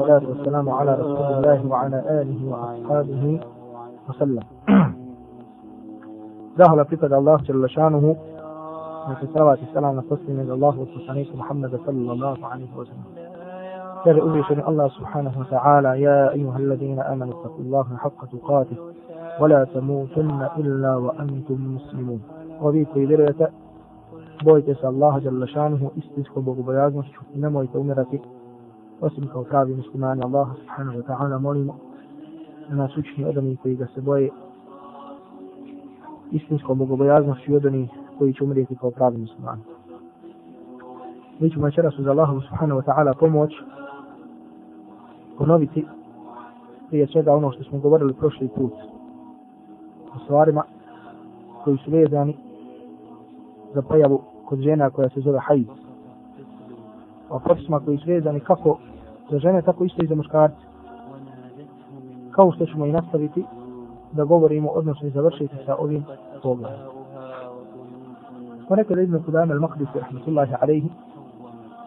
والصلاة والسلام على رسول الله وعلى آله وأصحابه وسلم. ذهل في الله جل شانه في صلاة السلام والتسليم إلى الله وصحبه محمد صلى الله عليه وسلم. سر أولي الله سبحانه وتعالى يا أيها الذين آمنوا اتقوا الله حق تقاته ولا تموتن إلا وأنتم مسلمون. وبيكي درية بويتس الله جل شانه استسكو بغبياغ نمويت أمرتي osim kao pravi muslimani Allah subhanahu wa ta'ala molimo da nas učini od onih koji ga se boje istinskom bogobojaznošću i od onih koji će umrijeti kao pravi muslimani. Mi ćemo večeras uz Allahu subhanahu wa ta'ala pomoć ponoviti prije svega ono što smo govorili prošli put o stvarima koji su vezani za pojavu kod žena koja se zove hajz. O propisima koji su vezani kako za žene, tako isto i za muškarce. Kao što ćemo i nastaviti da govorimo, odnosno i završiti sa ovim pogledom. Smo rekli da Ibn Kudame al-Maqdisi, rahmatullahi alaihi,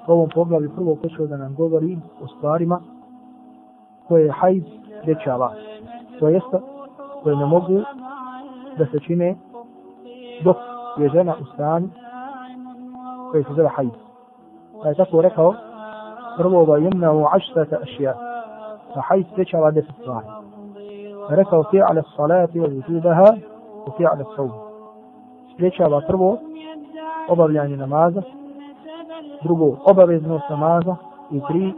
u ovom poglavi prvo počeo da nam govori o stvarima koje je hajz rečava. To jeste, koje ne mogu da se čine dok je žena u stanju koje se zove hajz. Pa je tako rekao, prvo da jemna u ašija. Pa hajz sprečava deset stvari. Rekao fi'ala salati wa vujudaha u fi'ala saum. Sprečava prvo obavljanje namaza, drugo obaveznost namaza i tri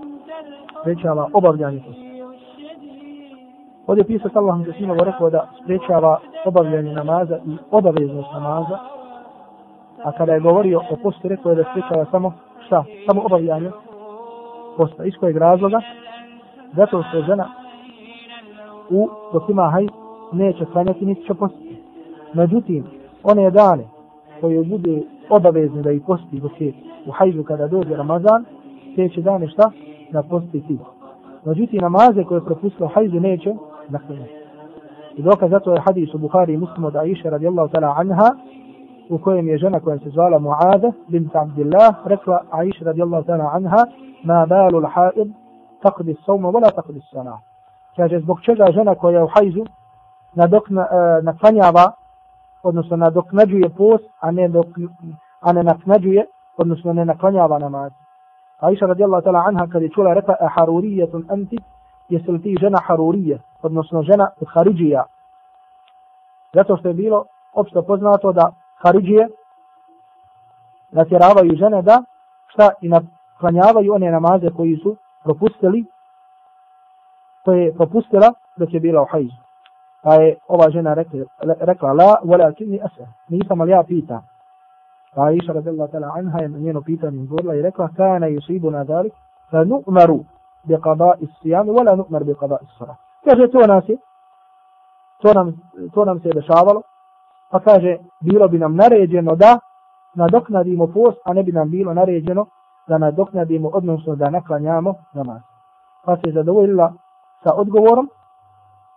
sprečava obavljanje posta. Ovdje pisac Allah mi rekao da sprečava obavljanje namaza i obaveznost namaza, a kada je govorio o postu rekao je da sprečava samo šta? Samo obavljanje posta. Iz kojeg razloga? Zato što je žena u dok ima haj neće klanjati niti će postiti. Međutim, one dane koje bude obavezne da ih posti dok je u hajdu kada dođe Ramazan, te će dane šta? Da posti ti. Međutim, namaze koje je propustilo hajdu neće naklanjati. I dokaz zato je hadis u Buhari i muslimu da Aisha radijallahu ta'ala anha u kojem je žena koja se zvala Mu'ada bint Abdillah rekla Aisha radijallahu ta'ala anha ما بال الحائض تقضي الصوم ولا تقضي الصلاة. كاجي زبوك تشجا جنك ويو حيزو ندوك آه، نتفنيا با ونسا ندوك نجوية بوس أني دوك أني نك نجوية ونسا نتفنيا با نماز. عائشة رضي الله تعالى عنها كذي رفا حرورية أنت يسلتي جنة حرورية ونسا جنة خارجية. Zato što je bilo opšto poznato da Haridžije natjeravaju žene da šta klanjavaju one namaze koji su propustili, koje je propustila da će bila u hajzu. Pa je ova žena rekla, rekla la, wala kini asa, nisam ali ja pita. Pa Aisha radijallahu ta'la anha je njeno pitanje govorila i rekla, kana yusibu na dalik, fa nu'maru bi qada'i sijam, wala nu'mar bi qada'i sara. Kaže, to nas je, to nam, to nam se je dešavalo, pa kaže, bilo bi nam naređeno da nadoknadimo post, a ne bi nam bilo naređeno da nadoknadimo, odnosno da naklanjamo namaz. Pa se zadovoljila sa odgovorom,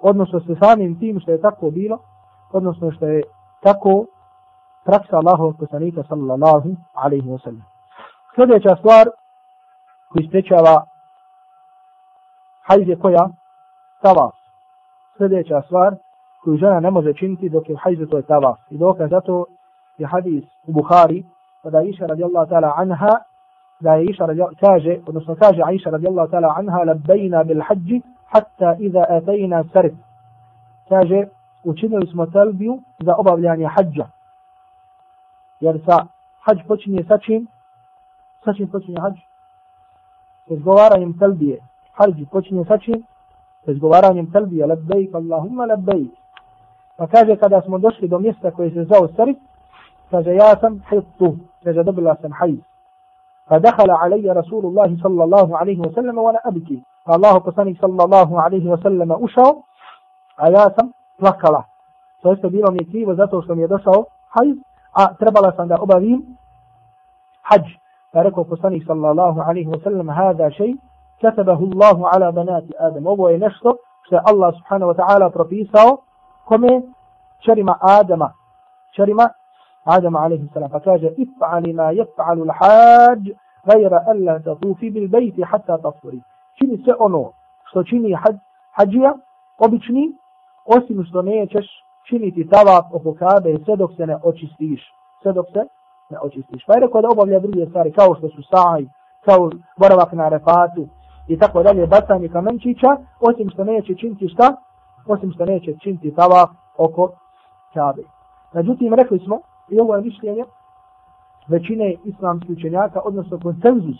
odnosno sa samim tim što je tako bilo, odnosno što je tako praksa Allahov poslanika sallallahu alaihi wa sallam. Sljedeća stvar koji sprečava hajz je koja? Tavaf. Sljedeća stvar koju žena ne može činiti dok je u hajzu to je tavaf. I dokaz zato je hadis u Bukhari kada Iša radijallahu ta'ala anha da je Iša kaže, odnosno kaže Iša radijallahu ta'ala anha labbejna bil hađi hatta iza atajna sarif. Kaže, učinili smo talbiju za obavljanje hađa. Jer sa hađ počinje sa čim? Sa čim počinje hađ? Izgovaranjem talbije. Hađ počinje sa čim? Izgovaranjem talbije. Labbejk, Allahumma labbejk. Pa kaže, kada smo došli do mjesta koje se zove sarif, kaže, ja sam hittu. Kaže, dobila sam hađ. فدخل علي رسول الله صلى الله عليه وسلم وأنا ابكي فالله poslanik sallallahu alaihi wa sallam ušao, a ja sam plakala. To jeste bilo mi krivo zato što mi je došao hajz, a trebala sam da obavim hađ. Pa rekao poslanik sallallahu alaihi wa sallam, hada šej, katabahu Allahu ala banati Adam. Ovo je nešto što je Allah subhanahu wa ta'ala propisao kome čerima Adama. Čerima Adama alaihi salam, pa kaže, if'ali ma jef'alu l'hađ, gajra alla tatufi bil bejti hatta tatfuri. Čini se ono što čini hađija, obični, osim što nećeš činiti tavap oko kabe sve dok se ne očistiš. Sve dok se ne očistiš. Pa je rekao da obavlja druge stvari kao što su saj, kao boravak na refatu i tako dalje, bacanje kamenčića, osim što neće činiti šta? Osim što neće činiti tavap oko kabe. Međutim, rekli smo, i ovo je mišljenje većine islamskih učenjaka, odnosno konsenzus,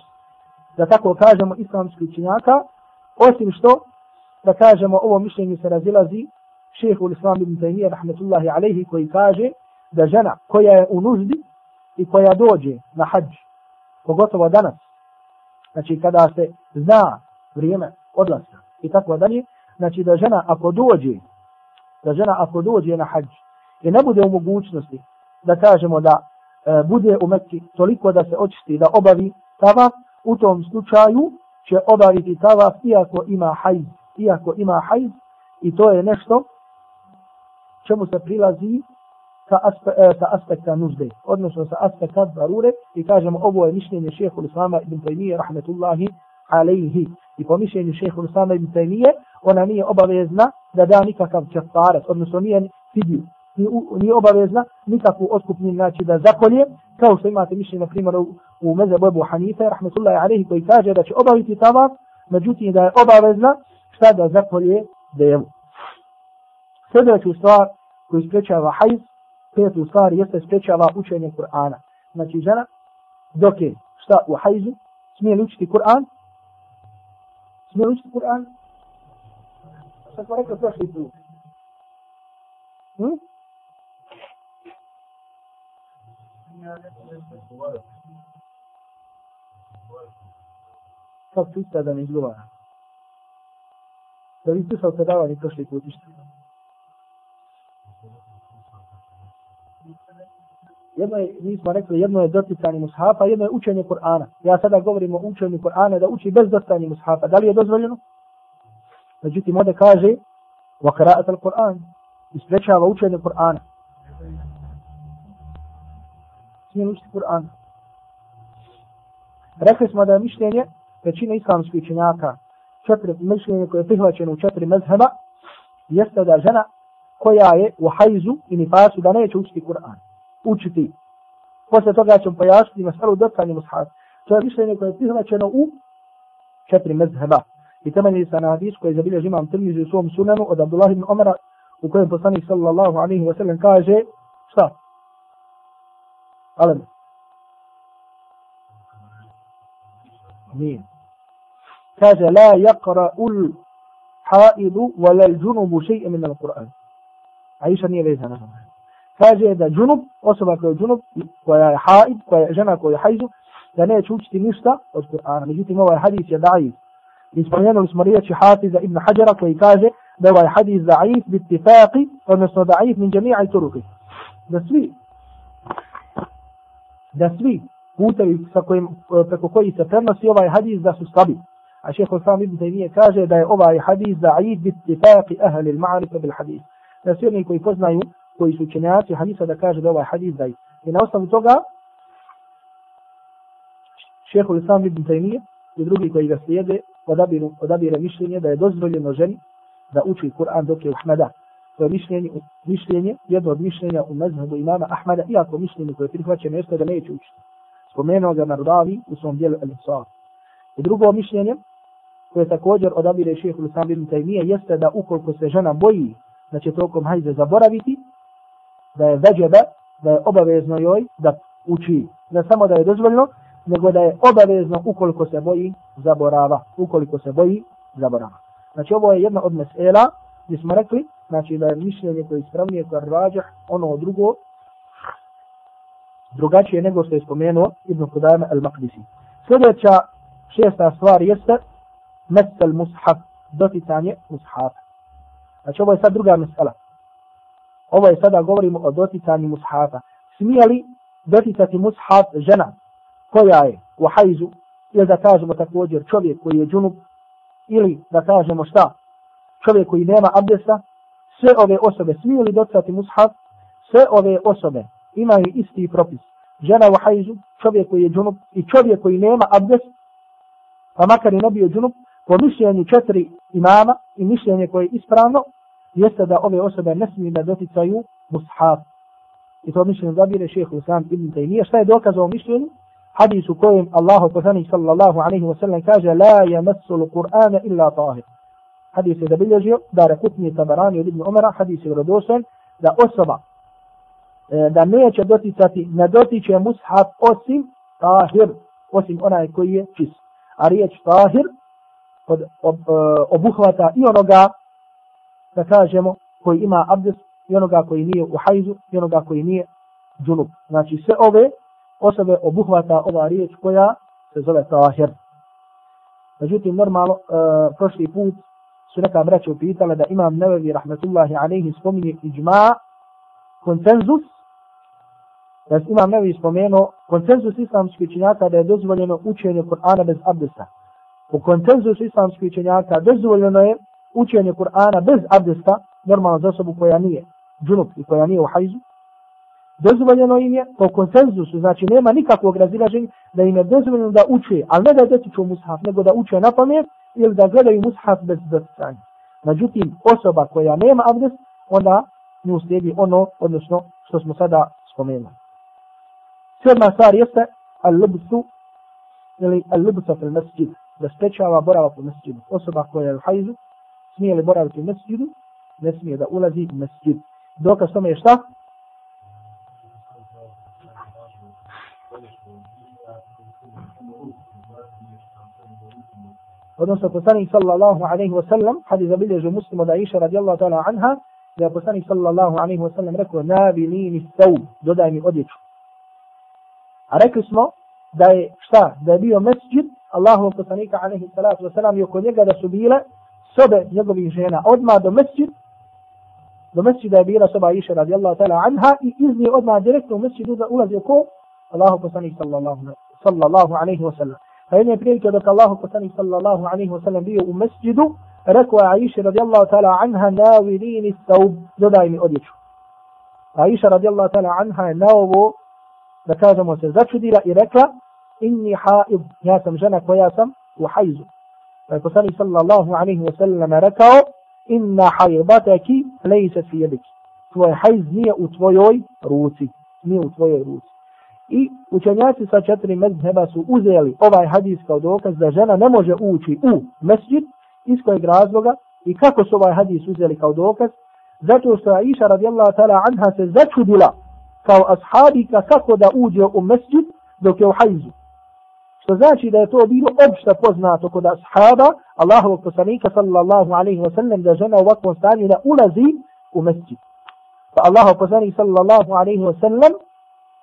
da tako kažemo islamskih učenjaka, osim što, da kažemo ovo mišljenje se razilazi šehu l'Islam ibn Taymiyyah, rahmetullahi alaihi, koji kaže da žena koja je u nuždi i koja dođe na hađ, pogotovo danas, znači kada se zna vrijeme odlaska i tako dalje, znači da žena ako dođe, da žena ako dođe na hađ i ne bude u mogućnosti da kažemo da e, bude u Mekki toliko da se očisti da obavi tavaf, u tom slučaju će obaviti tavaf iako ima hajz, iako ima hajz i to je nešto čemu se prilazi sa, aspe, e, sa aspekta nužde, odnosno sa aspekta darure i kažemo ovo je mišljenje šehu Islama ibn Taymiye rahmetullahi alaihi. I po mišljenju šehu Islama ibn Taymiye ona nije obavezna da da nikakav čefaret, odnosno nije fidiju, ni obavezna nikakvu otkupnju znači da zakolje, kao što imate mišljenje na primjer u, u mezebu Ebu Hanife, rahmetullahi alaihi, koji kaže da će obaviti tavaf, međutim da je obavezna šta da zakolje devu. Sljedeću stvar koju sprečava hajz, petu stvar jeste sprečava učenje Kur'ana. Znači žena, dok je šta u hajzu, smije li učiti Kur'an? Smije li učiti Kur'an? Šta smo rekli prošli put? Hm? Kako čusta da ne izgovara? Da vi slušao predavanje prošli put, išto? Jedno je, mi smo rekli, jedno je doticanje mushafa, jedno je učenje Kur'ana. Ja sada govorim o učenju Kur'ana da uči bez doticanja mushafa. Da li je dozvoljeno? Međutim, ovdje kaže, wa qira'at al-Qur'an, isprečava učenje Kur'ana. Smije učiti Kur'an. Rekli smo da je mišljenje većine islamskih učenjaka, četiri mišljenje koje je prihvaćeno u četiri mezheba, jeste da žena koja je u hajzu i nifasu da neće učiti Kur'an učiti. Poslije toga ćemo pojasniti masalu dotkanje mushaf. To je mišljenje koje je prihvaćeno u četiri mezheba. I temelji se na hadis koji je zabilježi imam Tirmizi u svom sunanu od Abdullah ibn Omara u kojem poslanik sallallahu alaihi wa sallam kaže šta? قلم. مين؟ كذا لا يقرأ الحائض ولا الجنب شيئا من القرآن. عيشة نية بيتها نفسها كذا إذا جنب وصبك جنب ويا حائض ويا جنك ويا حيض. لأنه تشوش تنشتا القرآن. نجيتي ما هو الحديث يا ضعيف. إسمانيان والإسمارية حافظ ابن حجر كي كذا ده هو الحديث ضعيف باتفاقي ونصر ضعيف من جميع طرقه. بس ليه؟ Da svi putevi sa kojim, preko koji se prenosi ovaj hadis da su slabi. A šeho sam ibn Taymiye kaže da je ovaj hadis da'id bit tifaqi ahli il-ma'rifa bil hadis. Da svi oni koji poznaju koji su učenjaci hadisa da kaže da ovaj hadis da I na osnovu toga šeho Islam ibn Taymiye i drugi koji ga slijede odabiru, odabire mišljenje da je dozvoljeno ženi da uči Kur'an dok je u Ahmeda. To je mišljenje, mišljenje, jedno od mišljenja u mezhebu imama Ahmeda, iako mišljenje koje je mjesto da neće učiti. Spomenuo ga Nardavi u svom dijelu El Isra. I drugo mišljenje, koje također odabire šehe Islam bin Taymiye, jeste da ukoliko se žena boji da će tokom hajde zaboraviti, da je veđebe, da je obavezno joj da uči. Ne samo da je dozvoljno, nego da je obavezno ukoliko se boji zaborava. Ukoliko se boji zaborava. Znači ovo je jedna od mesela gdje smo rekli, znači da je mišljenje koje ispravnije koje rađah, ono drugo, drugačije nego što je spomenuo Ibn Kudajma al-Maqdisi. Sljedeća šesta stvar jeste mesel mushaf, doticanje mushafa. Znači ovo je sad druga mesela. Ovo je sada govorimo o doticanju mushafa. Smije li doticati mushaf žena koja je u hajzu ili da kažemo također čovjek koji je džunub ili da kažemo šta čovjek koji nema abdesta sve ove osobe smiju li doticati mushaf sve ove osobe imaju isti propis žena u hajzu čovjek koji je džunup i čovjek koji nema abdest pa makar i ne bio džunup, po mišljenju četiri imama i mišljenje koje je ispravno, jeste da ove osobe ne smiju da doticaju mushaf. I to mišljenje zabire šehu Islam ibn Taymiye. Šta je dokaz o mišljenju? Hadis u kojem Allahu poslanik sallallahu alaihi wa sallam kaže La yamassu l-Qur'ana illa tahir. Hadis je zabilježio da rekutni tabarani od ibn Umara, hadis je rodosan, da osoba e, da neće doticati, ne dotiče mushaf osim tahir, osim onaj koji je čist. A riječ tahir od, ob, e, obuhvata i onoga, da kažemo, koji ima abdes, i onoga koji nije u hajzu, i onoga koji nije džunup. Znači sve ove osobe obuhvata ova riječ koja se zove tahir. Međutim, normalno, e, prošli put su neka braća upitala da imam nevevi rahmetullahi alaihi spominje iđma, konsenzus, da imam nevevi spomenuo konsenzus islamskih činjaka da je dozvoljeno učenje Kur'ana bez abdesta. U konsenzusu islamskih činjaka dozvoljeno je učenje Kur'ana bez abdesta, normalno za osobu koja nije džunup i koja nije u hajzu, dozvoljeno im je po konsenzusu, znači nema nikakvog razilaženja da im je dozvoljeno da uče, ali ne da detiču mushaf, nego da uče na pamet ili da gledaju mushaf bez doticanja. Međutim, osoba koja nema abdest, onda nju slijedi ono, odnosno što smo sada spomenuli. Sedma stvar jeste al-libsu ili al-libsa fil masjid, da sprečava boravak u masjidu. Osoba koja je u hajzu, smije li boraviti u masjidu, ne smije da ulazi u masjid. Dokaz tome je šta? Odnosno, poslanik sallallahu alaihi wa sallam, hadis zabilježu muslim od Aisha radijallahu ta'ala anha, da je poslanik sallallahu alaihi wa sallam rekao, nabi nini stav, dodaj mi odjeću. A rekli smo da je šta? Da je bio mesđid Allahu poslanika alaihi salatu wa sallam i oko njega da su bile sobe njegovih žena. Odmah do mesđid, do mesđida je bila soba Aisha radijallahu ta'ala anha i iz nje odmah direktno u mesđidu da ulazi oko Allahu poslanik sallallahu, alaihi wa Pa jedne prilike dok Allahu poslanik sallallahu alaihi wa sallam bio u mesđidu, rekao je Aisha radijallahu ta'ala anha navilini staub, dodaj mi odjeću. Aisha radijallahu ta'ala anha je na ovo da kažemo se začudila i rekla inni haid, ja sam žena koja sam u hajzu. Pa je poslanik sallallahu alaihi wa sallam rekao inna hajbataki lejse fi jebiki. Tvoj hajz nije u tvojoj ruci. Nije u tvojoj ruci. I učenjaci sa četiri mezheba su uzeli ovaj hadis kao dokaz da žena ne može ući u mesđid, iz kojeg razloga i kako su ovaj hadis uzeli kao dokaz zato što Aisha radijallahu ta'ala anha se začudila kao ashabika kako da uđe u mesđid dok je u hajzu. Što znači da je to bilo opšte poznato kod ashaba Allahovog poslanika sallallahu alaihi wa sallam da žena u ovakvom stanju ne ulazi u mesđid. Pa Allahov poslanik sallallahu alaihi wa sallam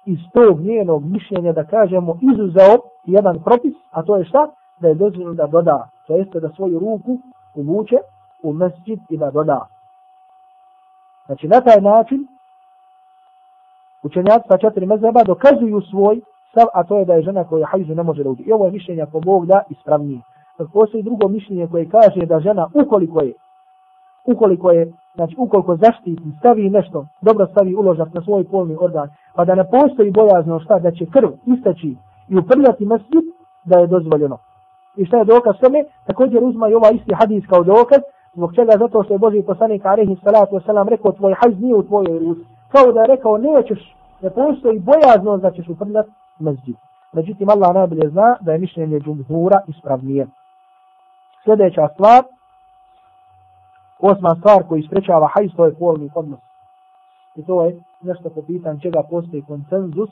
iz tog njenog mišljenja da kažemo izuzeo jedan propis, a to je šta? Da je dozvoljeno da doda, to jeste da svoju ruku uvuče u mesjid i da doda. Znači na taj način učenjaci sa četiri mezeba dokazuju svoj stav, a to je da je žena koja hajzu ne može da uđe. I ovo je mišljenje ako Bog da ispravnije. Postoji drugo mišljenje koje kaže da žena ukoliko je, ukoliko je, znači ukoliko zaštiti, stavi nešto, dobro stavi uložak na svoj polni organ, pa da ne postoji bojazno šta da će krv istaći i uprljati mesjid, da je dozvoljeno. I šta je dokaz tome? Također uzma i ovaj isti hadis kao dokaz, zbog čega zato što je Boži poslanik alaihi salatu wasalam rekao tvoj hajz nije u tvojoj ruci. Kao da je rekao nećeš, ne postoji bojazno da ćeš uprljati mesjid. Međutim, Allah najbolje zna da je mišljenje džumhura ispravnije. Sljedeća stvar, osma stvar koji sprečava hajz, to je polni odnos. I to je nešto po pitanju čega postoji konsenzus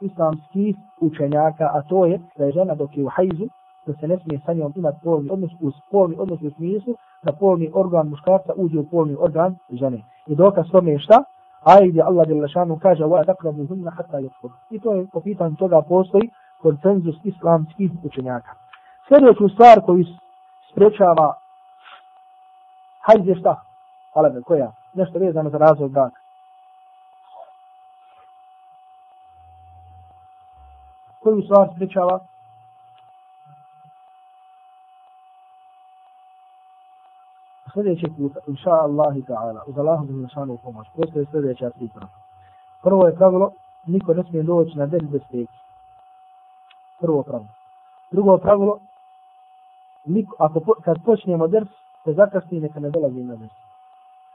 islamskih učenjaka, a to je da je žena dok je u hajzu, da se ne smije sa njom imati polni odnos, uz polni odnos u smislu da polni organ muškarca uđe u polni organ žene. I dokaz tome je šta? Ajde Allah je lašanu kaže wa takrabu hunna hatta yutfur. I to je po pitanju toga postoji konsenzus islamskih učenjaka. Sljedeću stvar koju sprečava hajde šta? Halebe, koja? Nešto vezano za razvoj braka. koju stvar spričava? Sljedeći put, inša Allahi ta'ala, uz Allahu bi našanu pomoć, postoje sljedeća cifra. Prvo je pravilo, niko ne smije doći na den bez teki. Prvo pravilo. Drugo pravilo, niko, ako po, kad počnemo ders, da zakasni, neka ne dolazi na ders.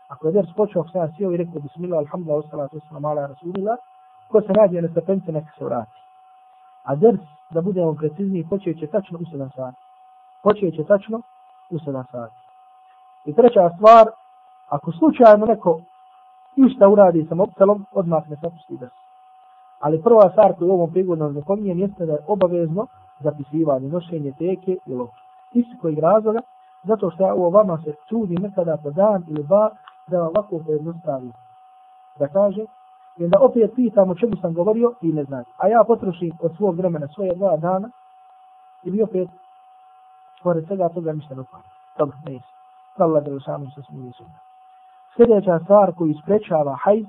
Ako je ders počeo, ako sam ja sjeo i rekao, bismillah, alhamdulillah, wassalatu wassalamu ala rasulillah, ko se nađe na stepence, neka se vrati. A ders, da budemo precizniji, počeo će tačno u 7 sati. Počeo će tačno u 7 sati. I treća stvar, ako slučajno neko išta uradi sa mobitelom, odmah ne sapusti ders. Ali prva stvar koju ovom prigodnom zapominjem jeste da je obavezno zapisivanje, nošenje teke i lopke. Iz kojeg razloga? Zato što ja ovo vama se čudi nekada po dan ili dva da vam ovako pojednostavim. Da kaže, i onda opet pitam o čemu sam govorio i ne znam. A ja potrošim od svog vremena svoje dva dana i bi opet pored svega toga ništa ne upam. Dobro, ne jesam. Allah da lišanu se smije suda. Sljedeća stvar koju sprečava hajz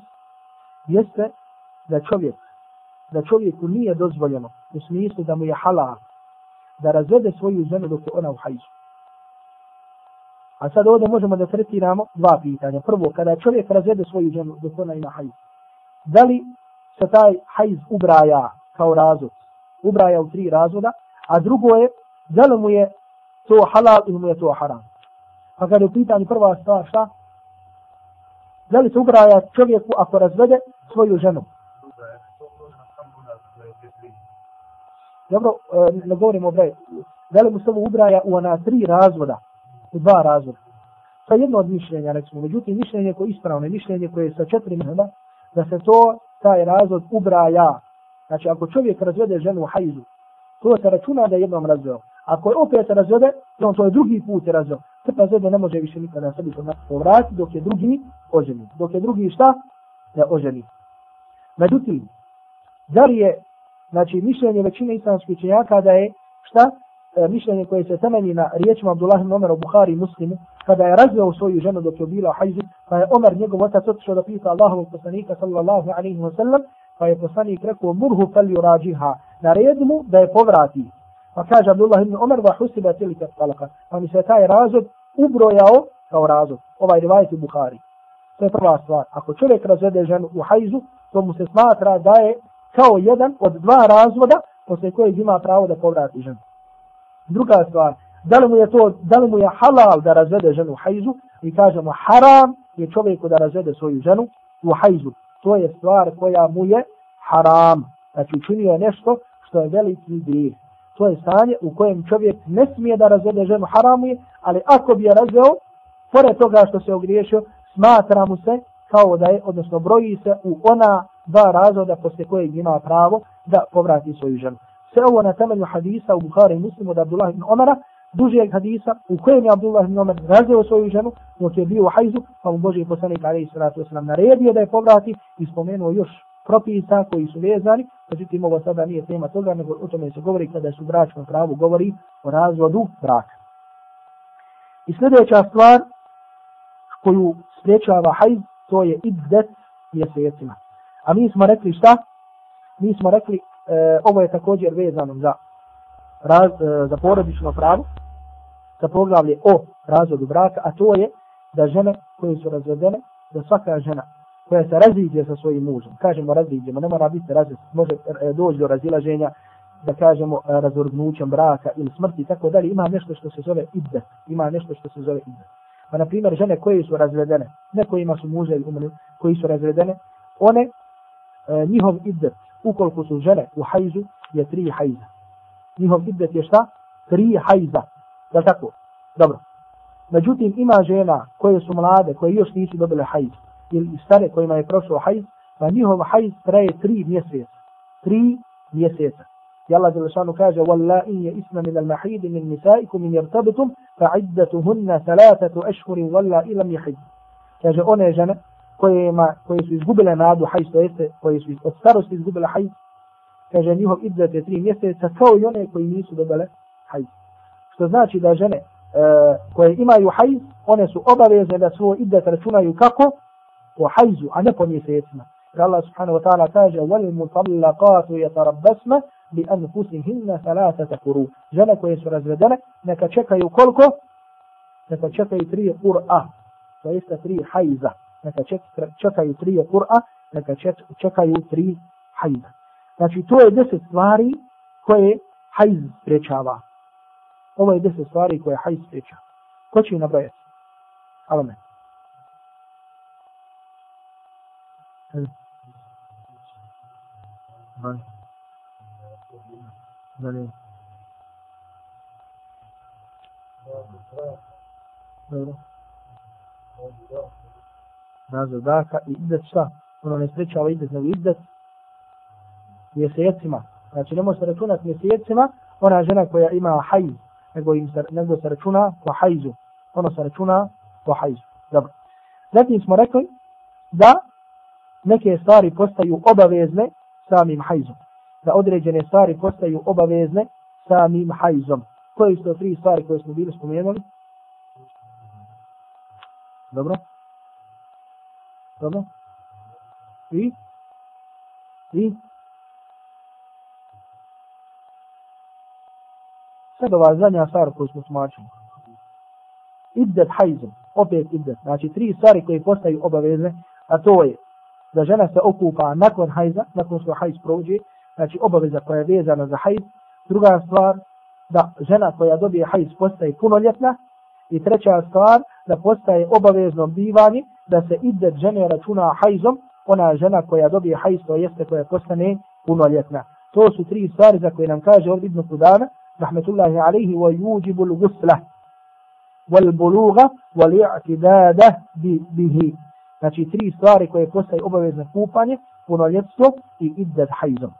jeste da čovjek da čovjeku nije dozvoljeno u smislu da mu je halal da razvede svoju ženu dok je ona u hajzu. A sad ovdje možemo da tretiramo dva pitanja. Prvo, kada čovjek razvede svoju ženu dok ona ima hajz, da li se taj hajz ubraja kao razvod? Ubraja u tri razvoda. A drugo je, da li mu je to halal ili mu je to haram? Pa kada je u pitanju prva stvar, šta? Da li se ubraja čovjeku ako razvede svoju ženu? Dobro, eh, ne govorimo o broju. Da li mu se ovo ubraja u ona tri razvoda? U dva razloga. To je jedno od mišljenja, recimo. Međutim, mišljenje koje je ispravno, mišljenje koje je sa četiri mehna, da se to, taj razvod ubraja. Znači, ako čovjek razvede ženu u hajzu, to se računa da je jednom razveo. Ako je opet razvede, on to je drugi put je razveo. Sve razvede ne može više nikada sebi povrati dok je drugi oženi. Dok je drugi šta? Da oženi. Međutim, da li je znači mišljenje većine islamskih učenjaka da je šta E, mišljenje koje se temelji na riječima Abdullah ibn Omer u Buhari i Muslimu kada je razveo svoju ženu dok je bila hajzu pa je Omer njegov otac otišao da pita Allahovog poslanika sallallahu alaihi wa sallam pa je poslanik rekao murhu fel yurađiha naredi mu da je povrati. Pa kaže Abdullah ibn Omer va husiba tilika talaka pa mi se taj razod ubrojao kao razod ovaj rivajet u Buhari to je prva stvar. Ako čovjek razvede ženu u hajzu to mu se smatra da je kao jedan od dva razvoda posle kojeg ima pravo da povrati ženu. Druga stvar, da li mu je to, da li mu je halal da razvede ženu u hajzu i kažemo haram je čovjeku da razvede svoju ženu u hajzu. To je stvar koja mu je haram. Znači učinio je nešto što je veliki grijeh. To je stanje u kojem čovjek ne smije da razvede ženu haramu je, ali ako bi je razveo, pored toga što se ogriješio, smatra mu se kao da je, odnosno broji se u ona dva razloda posle kojeg ima pravo da povrati svoju ženu. Sve ovo na temelju hadisa u Bukhari i Muslimu od Abdullah ibn Omara, dužijeg hadisa u kojem je Abdullah ibn Omar razveo svoju ženu, dok je bio u hajzu, pa mu Boži poslanik alaihi sallatu wasalam naredio da je povrati i spomenuo još propisa koji su vezani, međutim ovo sada nije tema toga, nego o tome se govori kada su bračnom pravu govori o razvodu braka. I sljedeća stvar koju spriječava hajz, to je iddet mjesecima. A mi smo rekli šta? Mi smo rekli, e, ovo je također vezano za, raz, e, za porodično pravo, za poglavlje o razvodu braka, a to je da žene koje su razvedene, da svaka žena koja se raziđe sa svojim mužem, kažemo raziđemo, ne mora biti razved, može e, doći do razilaženja, da kažemo e, razvrgnućem braka ili smrti i tako dalje, ima nešto što se zove idde, ima nešto što se zove idde. Pa na primjer žene koje su razvedene, ne kojima su muže ili umrli, koji su razvedene, one e, njihov iddet, ukoliko su žene u hajzu, je tri hajza. Njihov iddet je šta? Tri hajza. Je tako? Dobro. Međutim, ima žena koje su mlade, koje još nisu dobile hajz, ili stare kojima je prošao hajz, pa njihov hajz traje tri mjeseca. Tri mjeseca. I Allah Đelešanu kaže وَاللَّهِ يَئِسْنَ مِنَ الْمَحِيدِ مِنْ نِسَائِكُمْ مِنْ يَرْتَبِتُمْ فَعِدَّتُهُنَّ ثَلَاثَةُ أَشْهُرٍ وَاللَّهِ إِلَمْ يَحِدْ Kaže one žene koje, ima, koje su izgubile nadu hajz, to jeste koje su od starosti izgubile hajz, kaže njihov idzet je tri mjeseca, kao i one koji nisu dobile hajz. Što znači da žene e, koje imaju hajz, one su obavezne da svoj idzet računaju kako? Po hajzu, a ne po mjesecima. Jer Allah subhanahu wa ta'ala kaže وَالْمُطَلَّقَاتُ يَتَرَبَّسْمَ بِأَنْفُسِهِنَّ ثَلَاثَةَ قُرُوا Žene koje su razvedene, neka čekaju koliko? Neka čekaju tri qur'a, to jeste tri hajza neka čekaju tri Kur'a, neka čekaju tri hajda. Znači, to je deset stvari koje hajz sprečava. Ovo je deset stvari koje hajz sprečava. Ko će ih nabrojati? Alo me. Dobro. Nazor daka i idet šta? Ono ne sprečava idet, nego idet mjesecima. Znači ne može se računati mjesecima ona žena koja ima hajz, nego, im se, nego se računa po hajzu. Ono se računa po hajzu. Dobro. Zatim smo rekli da neke stvari postaju obavezne samim hajzom. Da određene stvari postaju obavezne samim hajzom. Koje su to tri stvari koje smo bili spomenuli? Dobro? Dobro? I? I? Sad ova zadnja stvar koju smo smačili. Iddet hajzom. Opet iddet. Znači tri stvari koje postaju obavezne, a to je da žena se okupa nakon hajza, nakon što hajz prođe, znači obaveza koja je vezana za hajz. Druga stvar, da žena koja dobije hajz postaje punoljetna. I treća stvar, da postaje obavezno bivanje, da se iddet žene računa hajzom, ona žena koja dobije hajz, to jeste koja postane punoljetna. To su tri stvari za koje nam kaže od Ibn Kudana, rahmetullahi alaihi, wa yuđibu l'gusla, wal buluga, wal i'tidada bihi. Znači tri stvari koje postaje obavezno kupanje, punoljetstvo i iddet hajzom.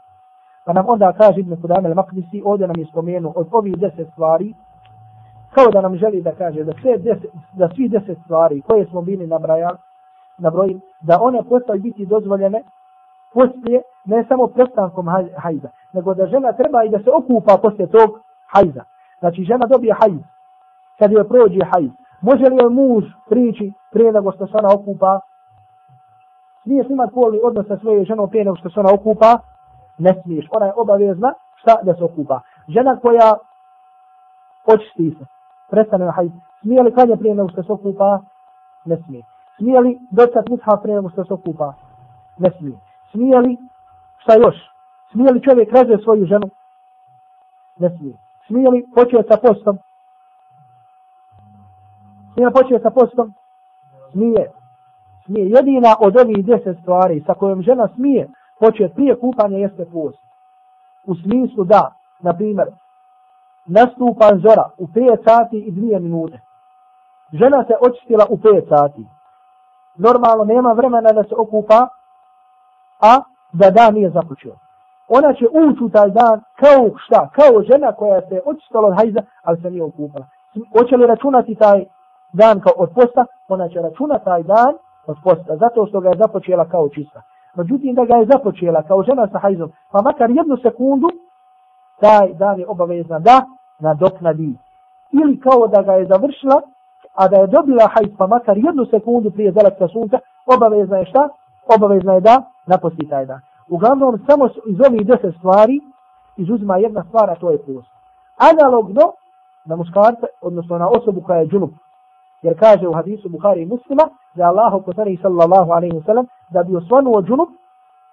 Pa nam onda kaže Ibn Kudana al-Maqdisi, ovdje nam je spomenuo od ovih deset stvari, kao da nam želi da kaže da sve deset, da svi deset stvari koje smo bili nabrajali, nabrojili, da one postaju biti dozvoljene poslije, ne samo prestankom hajza, nego da žena treba i da se okupa poslije tog hajza. Znači žena dobije hajz, kad joj prođe hajz. Može li joj muž prići prije nego što se ona okupa? Smiješ se imati polni odnos sa svojoj ženom prije nego što se ona okupa? Ne smiješ. Ona je obavezna šta da se okupa. Žena koja očisti se, prestane na hajdu. smije li klanje prije nego što se okupa? Ne smije. Smije li docat misha prije nego što se okupa? Ne smije. Smije li, šta još? Smije li čovjek razve svoju ženu? Ne smije. Smije li početi sa postom? Smije početi sa postom? Smije. Smije. Jedina od ovih deset stvari sa kojom žena smije početi prije kupanja jeste post. U smislu da, na primjer, nastupa zora u 5 sati i 2 minute. Žena se očistila u 5 sati. Normalno nema vremena da se okupa, a da dan nije započeo. Ona će ući u taj dan kao šta? Kao žena koja se očistila od hajza, ali se nije okupala. Hoće li računati taj dan kao od posta? Ona će računati taj dan od posta, zato što ga je započela kao čista. Međutim, da ga je započela kao žena sa hajzom, pa makar jednu sekundu, taj dan je obavezna da nadoknadi. Ili kao da ga je završila, a da je dobila hajt pa makar jednu sekundu prije zalaska sunca, obavezna je šta? Obavezna je da naposti taj dan. Uglavnom, samo iz ovih deset stvari izuzima jedna stvar, a to je post. Analogno na muškarca, odnosno na osobu koja je džunup. Jer kaže u hadisu Bukhari i muslima da je Allah poslani sallallahu alaihi wa sallam da bi osvanuo džunup,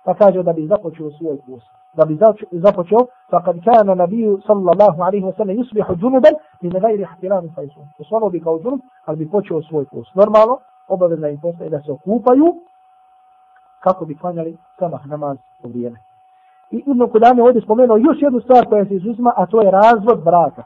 pa kaže da bi započeo svoj post. Da bi započeo, fa kad kana nabiju sallallahu alaihi wa sallam yusbihu džunuben mi ne gajri ihtilami fajsu. Osvanuo bi kao džunup, ali bi počeo svoj post. Normalno, obavezna im postaje da se okupaju kako bi klanjali samah namaz u vrijeme. I Ibn Kudame ovdje spomenuo još jednu stvar koja se izuzima, a to je razvod braka.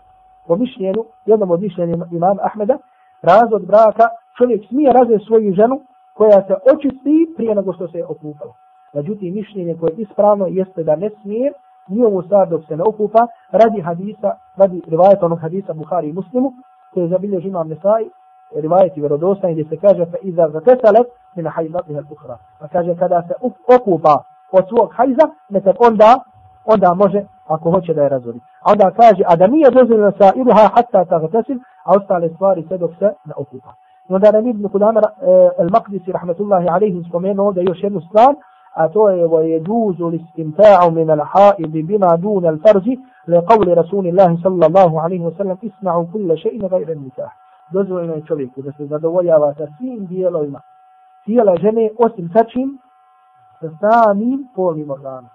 Po mišljenju, jednom od mišljenja imama Ahmeda, razvod braka, čovjek smije razvesti svoju ženu koja se očisti prije nego što se je okupala. Međutim, mišljenje koje je ispravno jeste da ne smije njihovu stvar dok se ne okupa radi hadisa, radi rivajeta onog hadisa Buhari i Muslimu, koje je zabilježi imam Nesai, rivajeti vjerodostan gdje se kaže fa iza zatesalet min hajdatiha al-ukhra. Pa kaže kada se okupa od svog hajza, nekad onda onda može ako hoće da je razvodi. A onda kaže a da nije dozvoljeno sa iluha hatta tagtasil, a ostale stvari sve dok se ne okupa. I onda nam Ibn Kudama eh, al-Maqdisi rahmetullahi alaihi spomenuo ovdje još jednu stvar, je ويجوز الاستمتاع من الحائض بما دون الفرج لقول رسول الله صلى الله عليه وسلم اسمعوا كل شيء غير النكاح dozvoljeno je čovjeku da se zadovoljava sa svim dijelovima tijela žene osim sa čim? Sa samim polnim organom.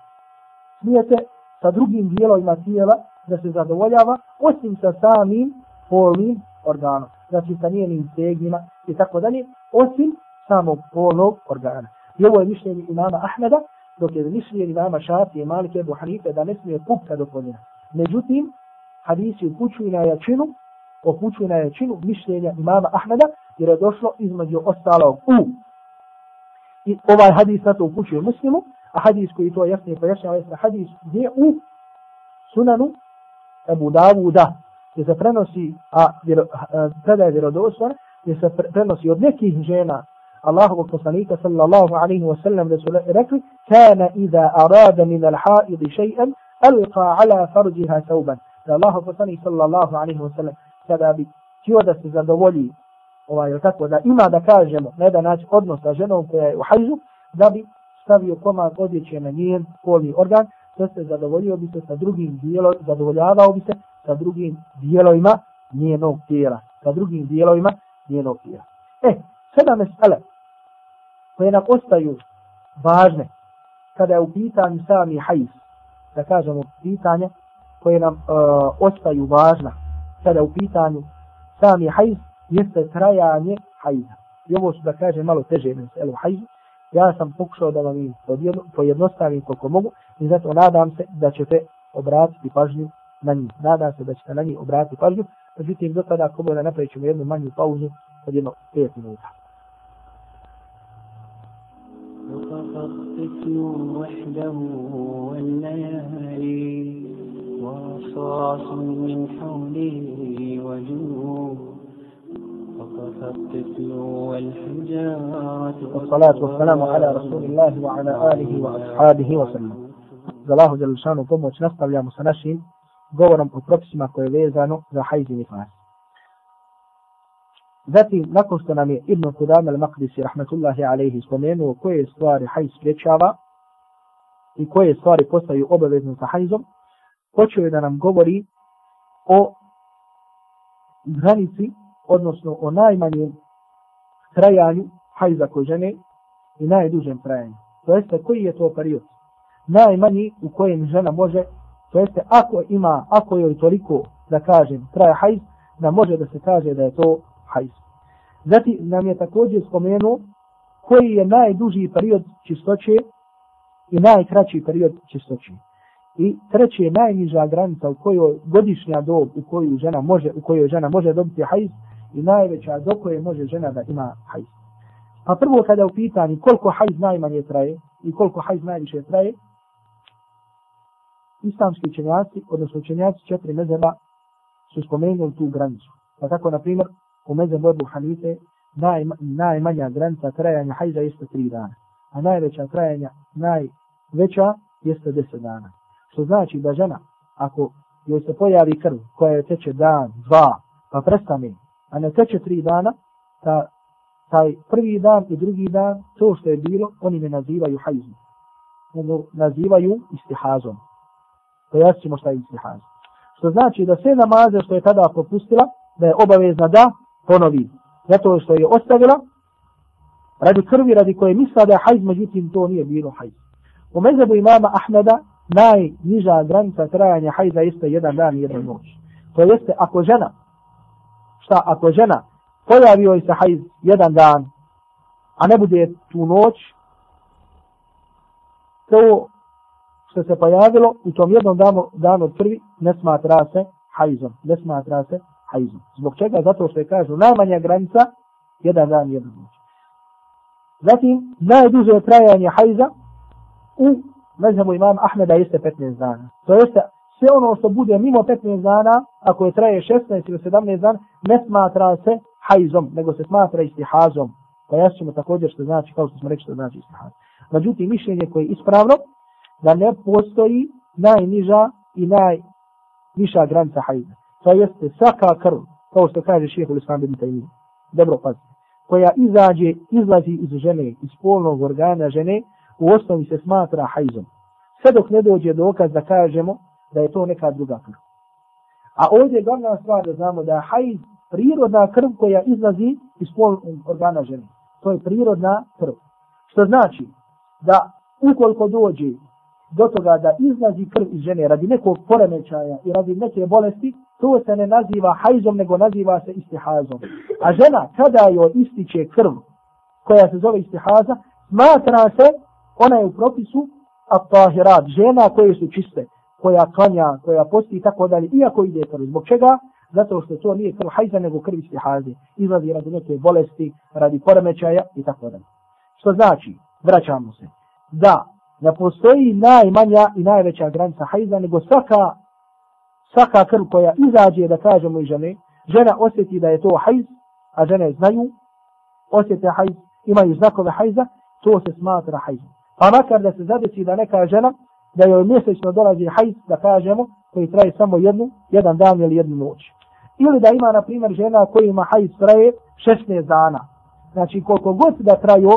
Smijete sa drugim dijelovima tijela da se zadovoljava osim sa samim polnim organom. Znači sa njenim stegnima i tako dalje, osim samog polnog organa. I ovo je mišljenje imama Ahmeda, dok je mišljenje imama Šafi i Malike Ebu Hanife da ne smije kupka do koljena. Međutim, hadisi upućuju na jačinu, upućuju na jačinu mišljenja imama Ahmeda, jer je došlo između ostalog u. I ovaj hadis na to upućuje muslimu, a hadis koji to jasnije pojašnjava jeste hadis gdje u sunanu Ebu Davuda, gdje se prenosi, a predaje vjerodostan, gdje se prenosi od nekih žena Allahovog poslanika sallallahu alaihi wa sallam da su rekli kana iza arada min al haidi še'an alqa ala farđiha sauban. Da Allahov poslanik sallallahu alaihi wa sallam kada bi htio da se zadovolji ovaj, tako da ima da kažemo na jedan način odnos sa ženom koja je u hajzu, da bi stavio komad odjeće na njen polni organ, to se zadovoljio bi se sa drugim dijelom, zadovoljavao bi se sa drugim dijelovima njenog tijela. Sa drugim dijelovima njenog tijela. E, sada mesela koje nam ostaju važne kada je u pitanju sami hajz, da kažemo pitanje koje nam uh, ostaju važna kada je u pitanju sami hajz, jeste trajanje hajza. I ovo su da kaže malo teže mesele u hajzu, ja sam pokušao da vam pojednostavim koliko mogu i zato nadam se da ćete obratiti pažnju na njih. Nadam se da ćete na njih obratiti pažnju, međutim do tada ako bude napravit ćemo jednu manju pauzu od jedno 5 minuta. فاختت وحده والليالي ورصاص من حوله وجنوب. والصلاة والسلام على رسول الله وعلى آله وأصحابه وسلم. زلاه جل شانه قم وشنفق ويا مسنشين قولا بروكسما كويليزانو زحيز نفاس Zatim, nakon što nam je Ibn Qudam al-Maqdisi rahmetullahi alaihi spomenuo koje stvari hajz sprečava i koje stvari postaju obavezne sa hajzom, počeo je da nam govori o granici odnosno o najmanjem trajanju hajza kod žene i najdužem trajanju. To jeste koji je to period? Najmanji u kojem žena može, to jeste ako ima, ako joj toliko, da kažem, traja hajz, da može da se kaže da je to hajz. Zatim nam je također spomenuo koji je najduži period čistoće i najkraći period čistoće. I treće je najniža granica u kojoj godišnja dob u kojoj žena može u kojoj žena može dobiti hajz i najveća do koje može žena da ima hajz. Pa prvo kada u pitanju koliko hajz najmanje traje i koliko hajz najviše traje, islamski učenjaci, odnosno učenjaci četiri mezeba, su spomenuli tu granicu. Pa tako, na primjer, u mezem Ebu Hanife, naj, najmanja granica trajanja hajza jeste tri dana. A najveća trajanja, najveća, jeste deset dana. Što znači da žena, ako joj se pojavi krv koja je teče dan, dva, pa prestane a ne teče tri dana, ta, taj prvi dan i drugi dan, to što je bilo, oni ne nazivaju hajzom. Nego nazivaju istihazom. Pojasnimo šta je istihaz. Što znači da sve namaze što je tada popustila, da je obavezna da ponovi. Zato što je ostavila, radi krvi, radi koje misla da je hajz, međutim to nije bilo hajz. U mezabu imama Ahmeda, najniža granica trajanja hajza jeste jedan dan i jedna noć. To jeste ako žena šta ako žena pojavio joj se hajz jedan dan, a ne bude tu noć, to što se pojavilo u tom jednom danu, danu prvi ne smatra se hajzom. Ne smatra se hajzu. Zbog čega? Zato što je kažu najmanja granica jedan dan, jedan noć. Zatim, najduže trajanje hajza u mezhebu imam Ahmeda jeste 15 dana. To jeste sve ono što bude mimo 15 dana, ako je traje 16 ili 17 dana, ne smatra se hajzom, nego se smatra istihazom. Pa ja ćemo također što znači, kao što smo rekli što znači istihaz. Međutim, mišljenje koje je ispravno, da ne postoji najniža i najviša granica hajza. To jeste svaka krv, kao što kaže šijeh u Islam bin Taymi. Dobro pazite. Koja izađe, izlazi iz žene, iz polnog organa žene, u osnovi se smatra hajzom. Sve dok ne dođe dokaz da kažemo da je to neka druga krv. A ovdje je glavna stvar da znamo da je hajz prirodna krv koja izlazi iz polnog organa žene. To je prirodna krv. Što znači da ukoliko dođe do toga da izlazi krv iz žene radi nekog poremećaja i radi neke bolesti, to se ne naziva hajzom, nego naziva se istihazom. A žena, kada joj ističe krv, koja se zove istihaza, smatra se, ona je u propisu, a tahirat, žena koje su čiste, koja klanja, koja posti i tako dalje, iako ide krv. Zbog čega? Zato što to nije krv hajza, nego krv istihaze. Izlazi radi neke bolesti, radi poremećaja i tako dalje. Što znači, vraćamo se, da ne postoji najmanja i najveća granica hajza, nego svaka, svaka krv koja izađe, da kažemo i žene, žena osjeti da je to hajz, a žene znaju, osjete hajz, imaju znakove hajza, to se smatra hajzom. Pa makar da se zadesi da neka žena, da joj mjesečno dolazi hajz, da kažemo, koji traje samo jednu, jedan dan ili jednu noć. Ili da ima, na primjer, žena koji ima hajz traje 16 dana. Znači, koliko god da traju,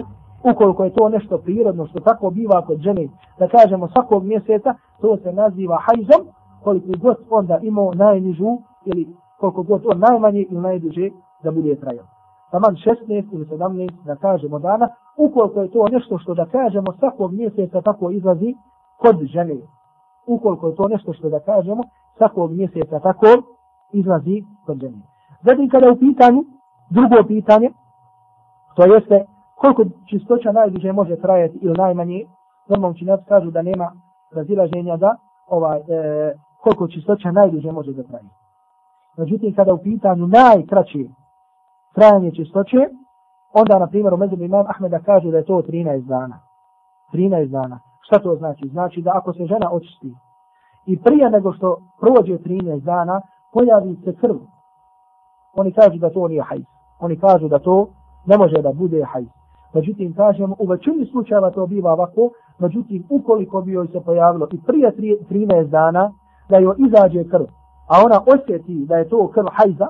ukoliko je to nešto prirodno, što tako biva kod žene, da kažemo svakog mjeseca, to se naziva hajzom, koliko god onda imao najnižu, ili koliko god on najmanje ili najduže da bude trajao. Taman 16 ili 17, da kažemo dana, ukoliko je to nešto što da kažemo svakog mjeseca tako izlazi kod žene. Ukoliko je to nešto što da kažemo svakog mjeseca tako izlazi kod žene. Zatim kada u pitanju, drugo pitanje, to jeste koliko čistoća najduže može trajati ili najmanje, normalno činjaci kažu da nema razilaženja da ovaj, e, koliko čistoća najduže može da traje. Međutim, kada u pitanju najkraće trajanje čistoće, onda, na primjer, u među imam Ahmeda kaže da je to 13 dana. 13 dana. Šta to znači? Znači da ako se žena očisti i prije nego što prođe 13 dana, pojavi se krv. Oni kažu da to nije hajz. Oni kažu da to ne može da bude hajz. Međutim, kažemo, u većini slučajeva to biva ovako, međutim, ukoliko bi joj se pojavilo i prije 13 dana, da joj izađe krv, a ona osjeti da je to krv hajza,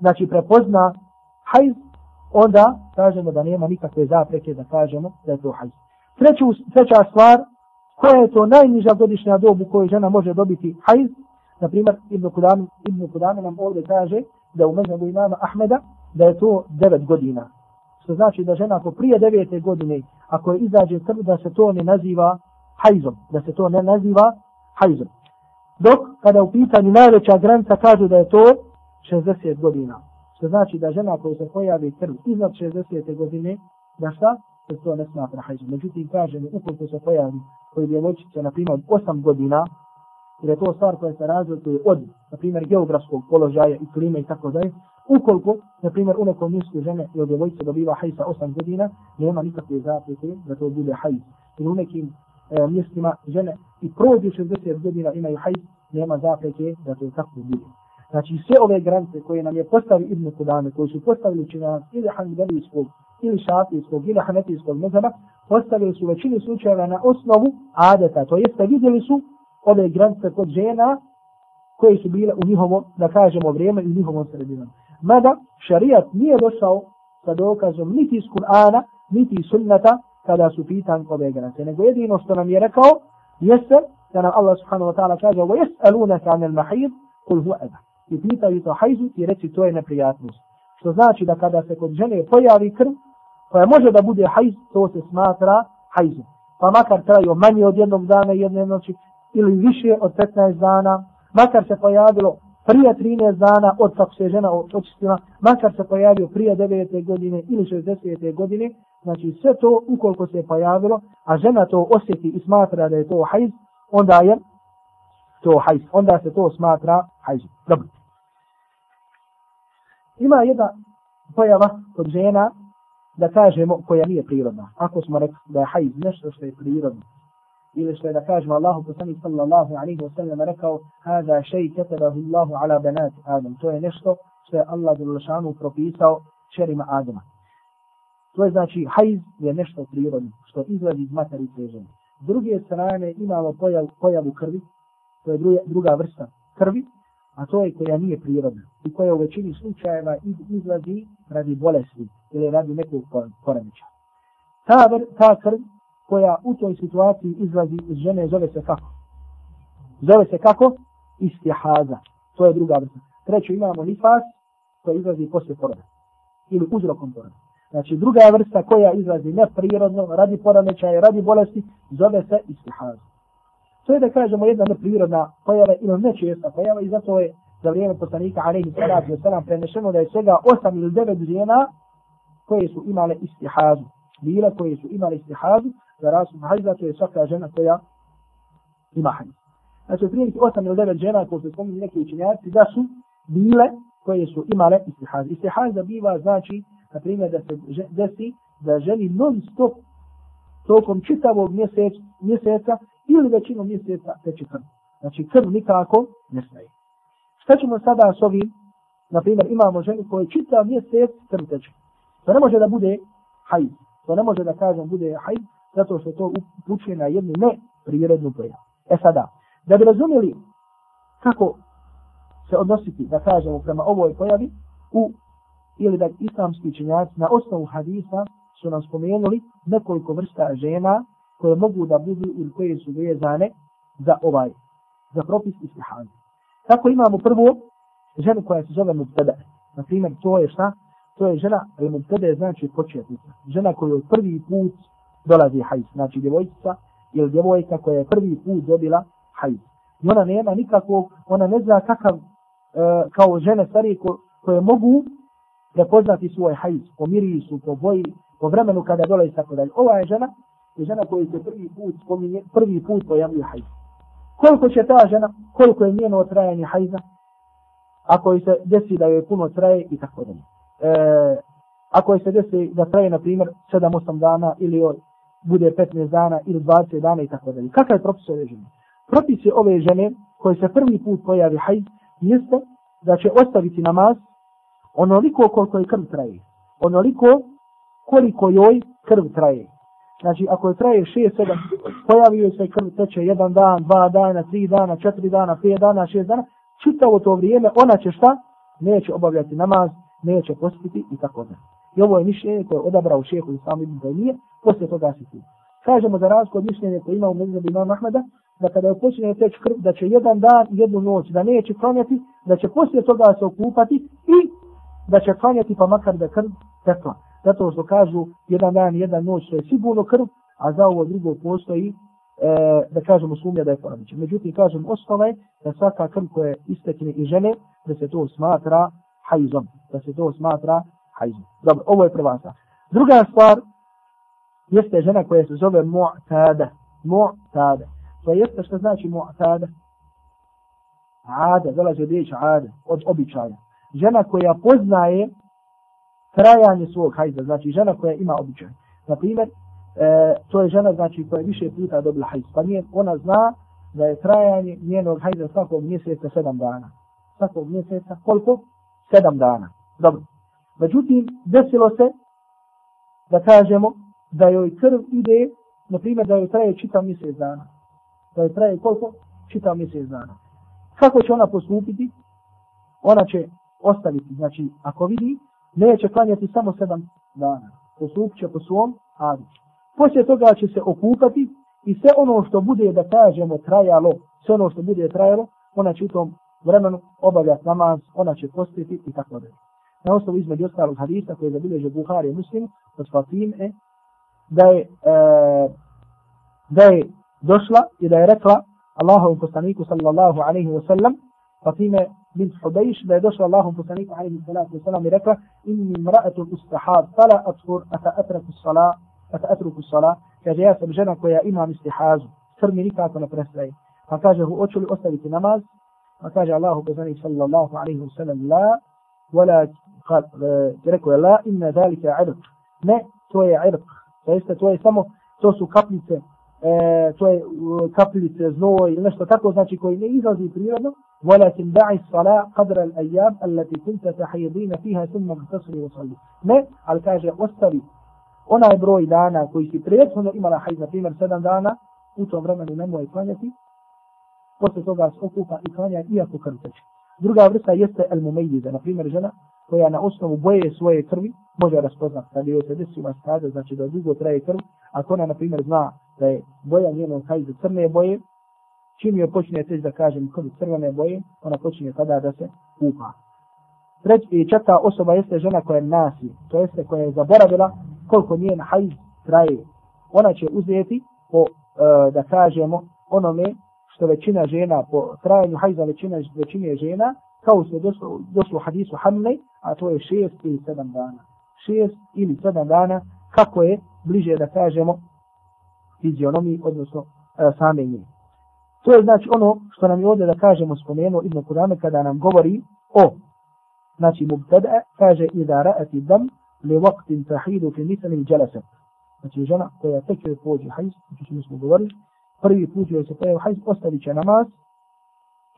znači prepozna hajz, onda kažemo da nema nikakve zapreke da kažemo da je to hajz. Treću, treća stvar, koja je to najniža godišnja dobu koju žena može dobiti hajz, na primjer, Ibn Kudami, Ibn Kudami nam ovdje kaže da u mezhebu imama Ahmeda, da je to 9 godina što znači da žena ako prije devete godine, ako je izađe krv, da se to ne naziva hajzom, da se to ne naziva hajzom. Dok, kada u pitanju najveća granica kažu da je to 60 godina, što znači da žena koja se pojavi krv iznad 60. godine, da šta? Se to ne smatra hajzom. Međutim, kažem, ukoliko se pojavi koji djevojčice, na primjer, 8 godina, jer je to stvar koja se razlikuje od, na primjer, geografskog položaja i klime i tako dalje, Ukoliko, na primjer, u nekom mjestu žene ili djevojce dobiva hajsa 8 godina, nema nikakve zapreke da to bude hajs. Ili u nekim e, mjestima žene i prođu 60 godina imaju hajs, nema zapreke da to tako bude. Znači sve ove granice koje nam je postavi Ibn Kudame, koji su postavili učinjavac ili Hanbelijskog, ili Šafijskog, ili Hanetijskog mezama, postavili su većinu slučajeva na osnovu adeta. To jeste vidjeli su ove granice kod žena koje su bile u njihovom, da kažemo, vrijeme i u njihovom sredinom. Mada šarijat nije došao sa dokazom niti iz Kur'ana, niti iz sunnata kada su pitan ove granice. Nego jedino što nam je rekao jeste da nam Allah subhanahu wa ta'ala kaže وَيَسْأَلُونَكَ عَنَ الْمَحِيدِ قُلْ هُوَ أَذَا I pitaju to hajzu i reci to je neprijatnost. Što znači da kada se kod žene pojavi krv koja može da bude hajz, to se smatra hajzu. Pa makar traju manje od jednog dana i jedne noći ili više od 15 dana, makar se pojavilo prije 13 dana od kako se žena očistila, makar se pojavio prije 9. godine ili 60. godine, znači sve to ukoliko se pojavilo, a žena to osjeti i smatra da je to hajz, onda je to hajz, onda se to smatra hajz. Dobro. Ima jedna pojava kod žena, da kažemo, koja nije prirodna. Ako smo rekli da je hajz nešto što je prirodno, ili što je da kažemo Allahu poslanik sallallahu alaihi wa sallam rekao hada šej ketebahu Allahu ala banati Adam. To je nešto što je Allah Đelešanu propisao čerima Adama. To je znači hajz je nešto prirodno što izlazi iz materice žene. S druge strane imamo pojav, pojavu krvi, to je druga, druga vrsta krvi, a to je koja nije prirodna i koja u većini slučajeva izlazi radi bolesti ili radi nekog poremeća. Ta, ta krv koja u toj situaciji izlazi iz žene zove se kako? Zove se kako? Istihaza. To je druga vrsta. Treću imamo nifas koja izlazi poslije poroda. Ili uzrokom poroda. Znači druga vrsta koja izlazi neprirodno, radi poramećaja, radi bolesti, zove se istihaza. To je da kažemo jedna neprirodna pojava ili nečesta pojava i zato je za vrijeme poslanika alaihi salatu wa prenešeno da je svega osam ili devet žena koje su imale istihazu. Bila koje su imale istihazu za rasu hajza, to je svaka žena koja ima hajza. Znači, prilike 8 ili 9 žena koje su spominjali neki učenjaci da su bile koje su imale istihaz. Istihaza biva znači, na primjer, da se desi da ženi non stop tokom čitavog mjesec, mjeseca ili većinu mjeseca teče krv. Znači krv nikako ne staje. Šta ćemo sada s ovim? Na primjer, imamo ženu koja čitav mjesec krv teče. To ne može da bude hajz. To ne može da kažem bude hajz, zato što to upućuje na jednu neprirodnu pojavu. E sada, da bi razumjeli kako se odnositi, da kažemo, prema ovoj pojavi, u ili da islamski činjaci na osnovu hadisa su nam spomenuli nekoliko vrsta žena koje mogu da budu ili koje su vezane za ovaj, za propis istihaza. Tako imamo prvo ženu koja se zove Mubtada. Na primjer, to je šta? To je žena, ali Mubtada je znači početnica. Žena koja je prvi put dolazi hajz. Znači djevojčica ili djevojka koja je prvi put dobila hajz. I ona nema nikakvog, ona ne zna kakav, e, kao žene starije ko, koje mogu prepoznati svoj hajz po mirisu, po boji, po vremenu kada dolazi tako dalje. Ova je žena, je žena koja se prvi put spominje, prvi put pojavljuje hajz. Koliko će ta žena, koliko je njeno trajanje hajza, ako se desi da joj puno traje i tako dalje. E, ako se desi da traje, na primjer, 7-8 dana ili od bude 15 dana ili 20 dana i tako dalje. Kakav je propis ove žene? Propis je ove žene koje se prvi put pojavi hajz, jeste da će ostaviti namaz onoliko koliko je krv traje. Onoliko koliko joj krv traje. Znači, ako je traje 6-7, pojavio se krv teče jedan dan, dva dana, tri dana, četiri dana, pet dana, šest dana, čitavo to vrijeme, ona će šta? Neće obavljati namaz, neće postiti i tako da. I ovo je mišljenje koje je odabrao šehu i sami ibn Taymiye, poslije toga se ti. Kažemo za razliku od mišljenja koje ima u međunabi imam Ahmeda, da kada je počinje teći krv, da će jedan dan, jednu noć, da neće klanjati, da će poslije toga se okupati i da će klanjati pa makar da krv tekla zato što kažu jedan dan, jedna noć, to je sigurno krv, a za ovo drugo postoji, e, da kažemo sumnja da je porodića. Međutim, kažem, osnova je da svaka krv koja istekne i žene, da se to smatra hajzom. Da se to smatra hajzom. Dobro, ovo je prva stvar. Druga stvar jeste žena koja se zove mu'tada. Mu'tada. To jeste što znači mu'tada? Ada, dolazi od riječi ada, od običaja. Žena koja poznaje trajanje svog hajza, znači žena koja ima običaj. Na primjer, e, to je žena znači koja je više puta dobila hajz, pa nije, ona zna da je trajanje njenog hajza svakog mjeseca sedam dana. Svakog mjeseca koliko? Sedam dana. Dobro. Međutim, desilo se da kažemo da joj krv ide, na primjer, da joj traje čitav mjesec dana. Da joj traje koliko? Čitav mjesec dana. Kako će ona postupiti? Ona će ostaviti, znači, ako vidi neće klanjati samo sedam dana. Postupit će po svom adu. Poslije toga će se okupati i sve ono što bude, da kažemo, trajalo, sve ono što bude trajalo, ona će u tom vremenu obavljati namaz, ona će postiti i tako dalje. Na osnovu između ostalog hadisa koje je zabilježio Buhari i Muslim, od Fatime, da je, e, da je došla i da je rekla Allahovom poslaniku sallallahu alaihi wa sallam, Fatime bint Hudejš, da je došla Allahom poslaniku alaihi salatu wasalam i rekla inni mra'atu istihad, fala atvur, ata atraku sala, ata atruku sala, kaže ja sam žena koja imam istihazu, mi nikako ne prestaje. Pa kaže, hoću li ostaviti namaz? Pa kaže Allahu poslanik sallallahu alaihi wasalam, la, wala, rekao je, la, inna dalika irq. Ne, to je irq. To jeste, to je samo, to su kaplice, e, to je kapljice, znoj ili nešto tako, znači koji ne izlazi prirodno, ولكن دعي الصلاة قدر الأيام التي كنت تحيضين فيها ثم اغتسلي وصلي ne, ali kaže ostavi onaj broj dana koji si prethodno imala hajz, na primjer 7 dana, u tom vremenu nemoj klanjati, posle toga se okupa i klanja iako krv teče. Druga vrsta jeste el mumejdiza, na primjer žena koja na osnovu boje svoje krvi može raspoznati kada joj se desila skada, znači da dugo traje krv, ako ona na primjer zna da je boja njenog hajza crne boje, čim joj počinje teći da kažem krv crvene boje, ona počinje tada da se kupa. Treći i četvrta osoba jeste žena koja je nasi, to jeste koja je zaboravila koliko njen hajz traje. Ona će uzeti po, e, da kažemo, onome što većina žena, po trajanju hajza većina, većine žena, kao je došlo, došlo u hadisu Hamle, a to je šest ili sedam dana. Šest ili sedam dana, kako je bliže da kažemo fizionomiji, odnosno e, same nje. To je znači ono što nam je ovdje da kažemo spomenuo Ibn Kurame kada nam govori o znači mubtada kaže i da ra'ati dam li vaktin tahidu fi misanim dželasa. Znači žena koja tek je pođe hajz, znači što smo govorili, prvi put joj se pojavi hajz, ostavit će namaz,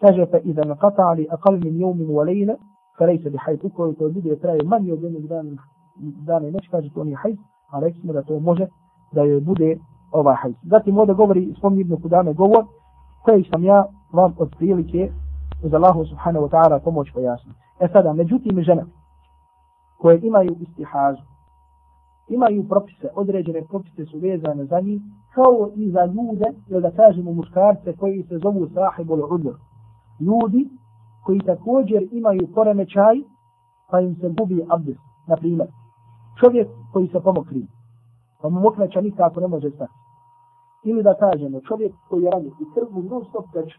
kaže pa iza nakata ali akal min jomin u lejna, fa lejse bi hajz, ukoliko bude traje manje od jednog dana, dana i noć, kaže to nije hajt, a rekli smo da to može da joj bude ovaj hajt. Zatim ovdje govori, spomni Ibn Kudame govor, koji sam ja vam od prilike uz Allahu subhanahu wa ta'ala pomoć pojasni. E sada, međutim žene koje imaju istihazu, imaju propise, određene propise su vezane za njih, kao i za ljude, ili da kažemo muškarce koji se zovu sahibul udr. Ljudi koji također imaju poremećaj, pa im se gubi abdest. Na primjer, čovjek koji se pomokri, pa mu mokreća nikako ne može stati. Ili da kažemo čovjek koji je ranjen i krv mu non stop teče.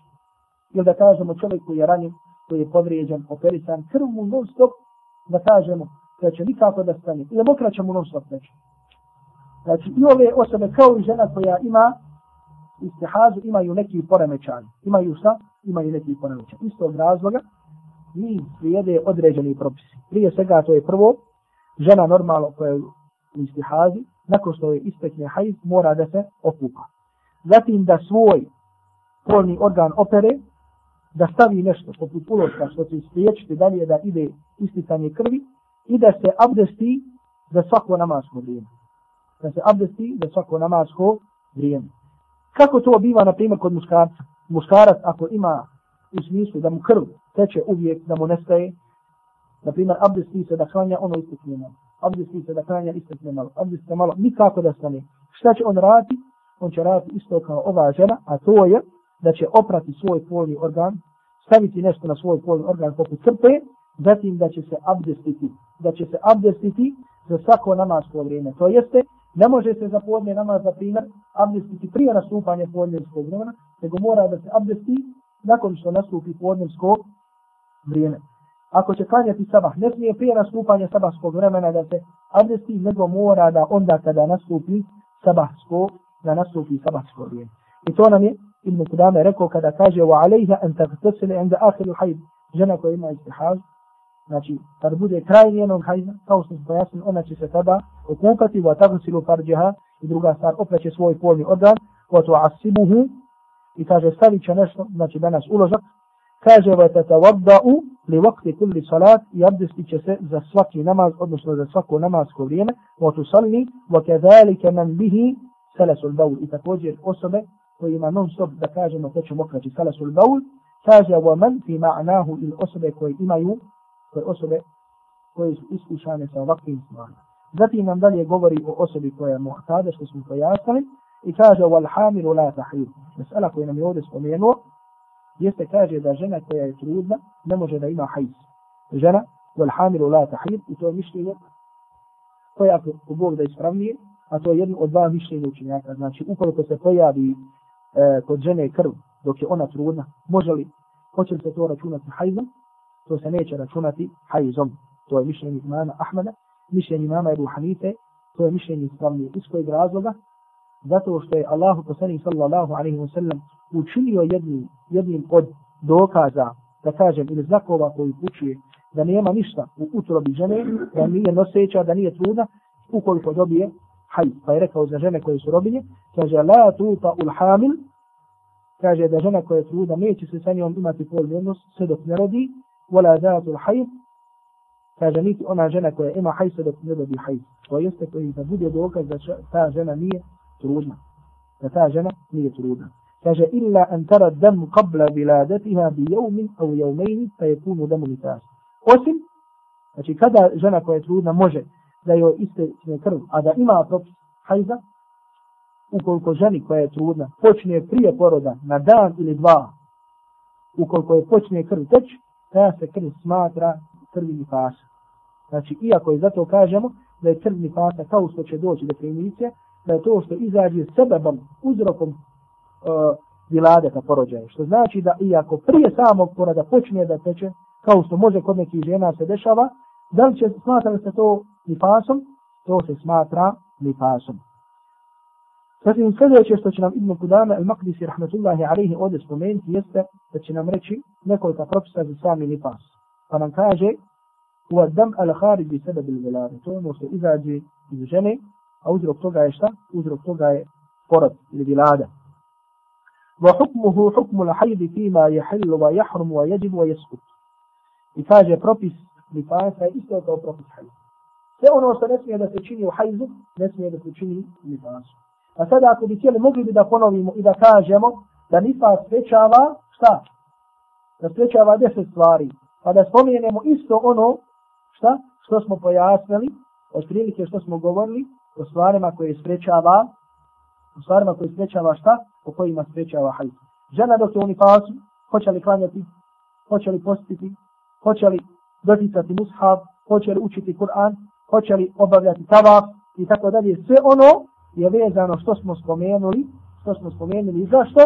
Ili da kažemo čovjek koji je ranjen, koji je povrijeđen, operisan, krv mu non stop, da kažemo, kreće nikako da stane. Ili mokraća mu non stop teče. Znači i ove osobe kao i žena koja ima istihazu imaju neki poremećaj. Imaju ima i neki poremećaj. Iz tog razloga mi slijede određeni propisi. Prije svega to je prvo, žena normalno koja je u istihazi, nakon što je istekne hajz, mora da se okupa. Zatim da svoj polni organ opere, da stavi nešto poput uloška što će spriječiti dalje da ide isticanje krvi i da se abdesti za svako namasko vrijeme. Da se abdesti za svako namasko vrijeme. Kako to biva, na primjer, kod muškarca? Muškarac, ako ima u smislu da mu krv teče uvijek, da mu nestaje, na primjer, abdesti se da hranja ono istekne nam, Abdesti se da hranja istekne nam, Abdesti se malo, nikako da stane. Šta će on raditi? On će raditi isto kao ova žena, a to je da će oprati svoj polni organ, staviti nešto na svoj polni organ poput crpe, zatim da će se abdestiti. Da će se abdestiti za svako namasko vrijeme. To jeste, ne može se za podne namaz, za primjer, abdestiti prije nastupanja podnevskog vremena, nego mora da se abdesti nakon što nastupi podnevsko vrijeme. Ako će klanjati sabah, ne smije prije nastupanja sabahskog vremena da se abdesti, nego mora da onda kada nastupi sabahsko, da nastupi sabahsko vrijeme. I to nam je Ibn Kudame rekao kada kaže wa alejha an tagtasila inda akhir al-hayd žena koja ima istihaz znači kad bude kraj njenog hajza kao što smo pojasnili ona će se tada okupati tagsilu farjaha i druga stvar opraće svoj polni organ wa tu'assibuhu i kaže stavit će nešto znači danas uložak. Kaže wa tatawadda'u li waqti kulli salat i abdestit će se za svaki namaz odnosno za svako namasko vrijeme. Wa tusalli wa kadhalika man bihi salasul bawl. I također osobe koji ima non stop da kažemo ko će mokraći salasul baul, kaže wa man fi ma'nahu il osobe koje imaju, koje osobe koje su iskušane sa ovakvim stvarima. Zatim nam dalje govori o osobi koja je muhtada, što smo pojasnili, i kaže wal hamilu la tahir. Mesela koju nam je ovdje spomenuo, jeste kaže da žena koja je trudna ne može da ima hajz. Žena wal hamilu la tahir, i to je mišljenje koja ako Bog da ispravnije, a to je jedno od dva mišljenja učenjaka. Znači, ukoliko se pojavi e, kod žene krv dok je ona trudna, može li, hoće li se to računati hajzom? To se neće računati hajzom. To je mišljenje imama Ahmeda, mišljenje imama Ebu Hanife, to je mišljenje ispravnije iz kojeg razloga, zato što je Allahu poslanik sallallahu alaihi wa sallam učinio jednim, jednim od dokaza, da kažem, ili znakova koji učuje da nema ništa u utrobi žene, da nije noseća, da nije trudna, ukoliko dobije haj. Pa je rekao za žene koje su robinje, kaže la tuta ul hamil, kaže da žena koja je trudna neće se sa njom imati polni odnos sve dok ne rodi, wala zatul hajz, kaže niti ona žena koja ima hajz sve dok ne rodi hajz. To jeste koji da bude dokaz da ta žena nije trudna. Da ta žena nije trudna. Kaže illa an tara dam qabla viladatiha bi jevmin au jevmejni pa je kunu damu nitas. Osim, znači kada žena koja je trudna može da joj isteče krv, a da ima propis hajza, ukoliko ženi koja je trudna počne prije poroda na dan ili dva, ukoliko je počne krv teći, ta se krv smatra krvi pasa. Znači, iako je zato kažemo da je krvni pasa kao što će doći do primice, da je to što izađe sebebom, uzrokom e, uh, viladeta porođaja. Što znači da iako prije samog poroda počne da teče, kao što može kod nekih žena se dešava, da li će smatra se to nifasom? To se smatra nifasom. Zatim sljedeće što će nam Ibn Kudame al-Maqdisi rahmetullahi alaihi ovdje spomenuti jeste da će nam reći nekoliko propisa za sami nifas. Pa nam kaže u adam al-Khariji sebe bil velade. To ono što izađe iz žene, a uzrok toga je šta? Uzrok toga je porod ili vilada. وحكمه حكم الحيض فيما يحل ويحرم ويجب ويسقط. I kaže propis nifasa je isto kao propis hajza. Sve ono što ne smije da se čini u hajzu, ne smije da se čini u nifasu. A sada ako bi htjeli mogli bi da ponovimo i da kažemo da nifas sprečava šta? Da sprečava deset stvari. Pa da spomenemo isto ono šta? Što smo pojasnili, od prilike što smo govorili, o stvarima koje sprečava, o stvarima koje sprečava šta? O kojima sprečava hajz. Žena dok je u nifasu, hoće li klanjati, hoće li postiti, hoće li doticati mushab, hoće li učiti Kur'an, hoće li obavljati tavaf i tako dalje. Sve ono je vezano što smo spomenuli, što smo spomenuli i zašto,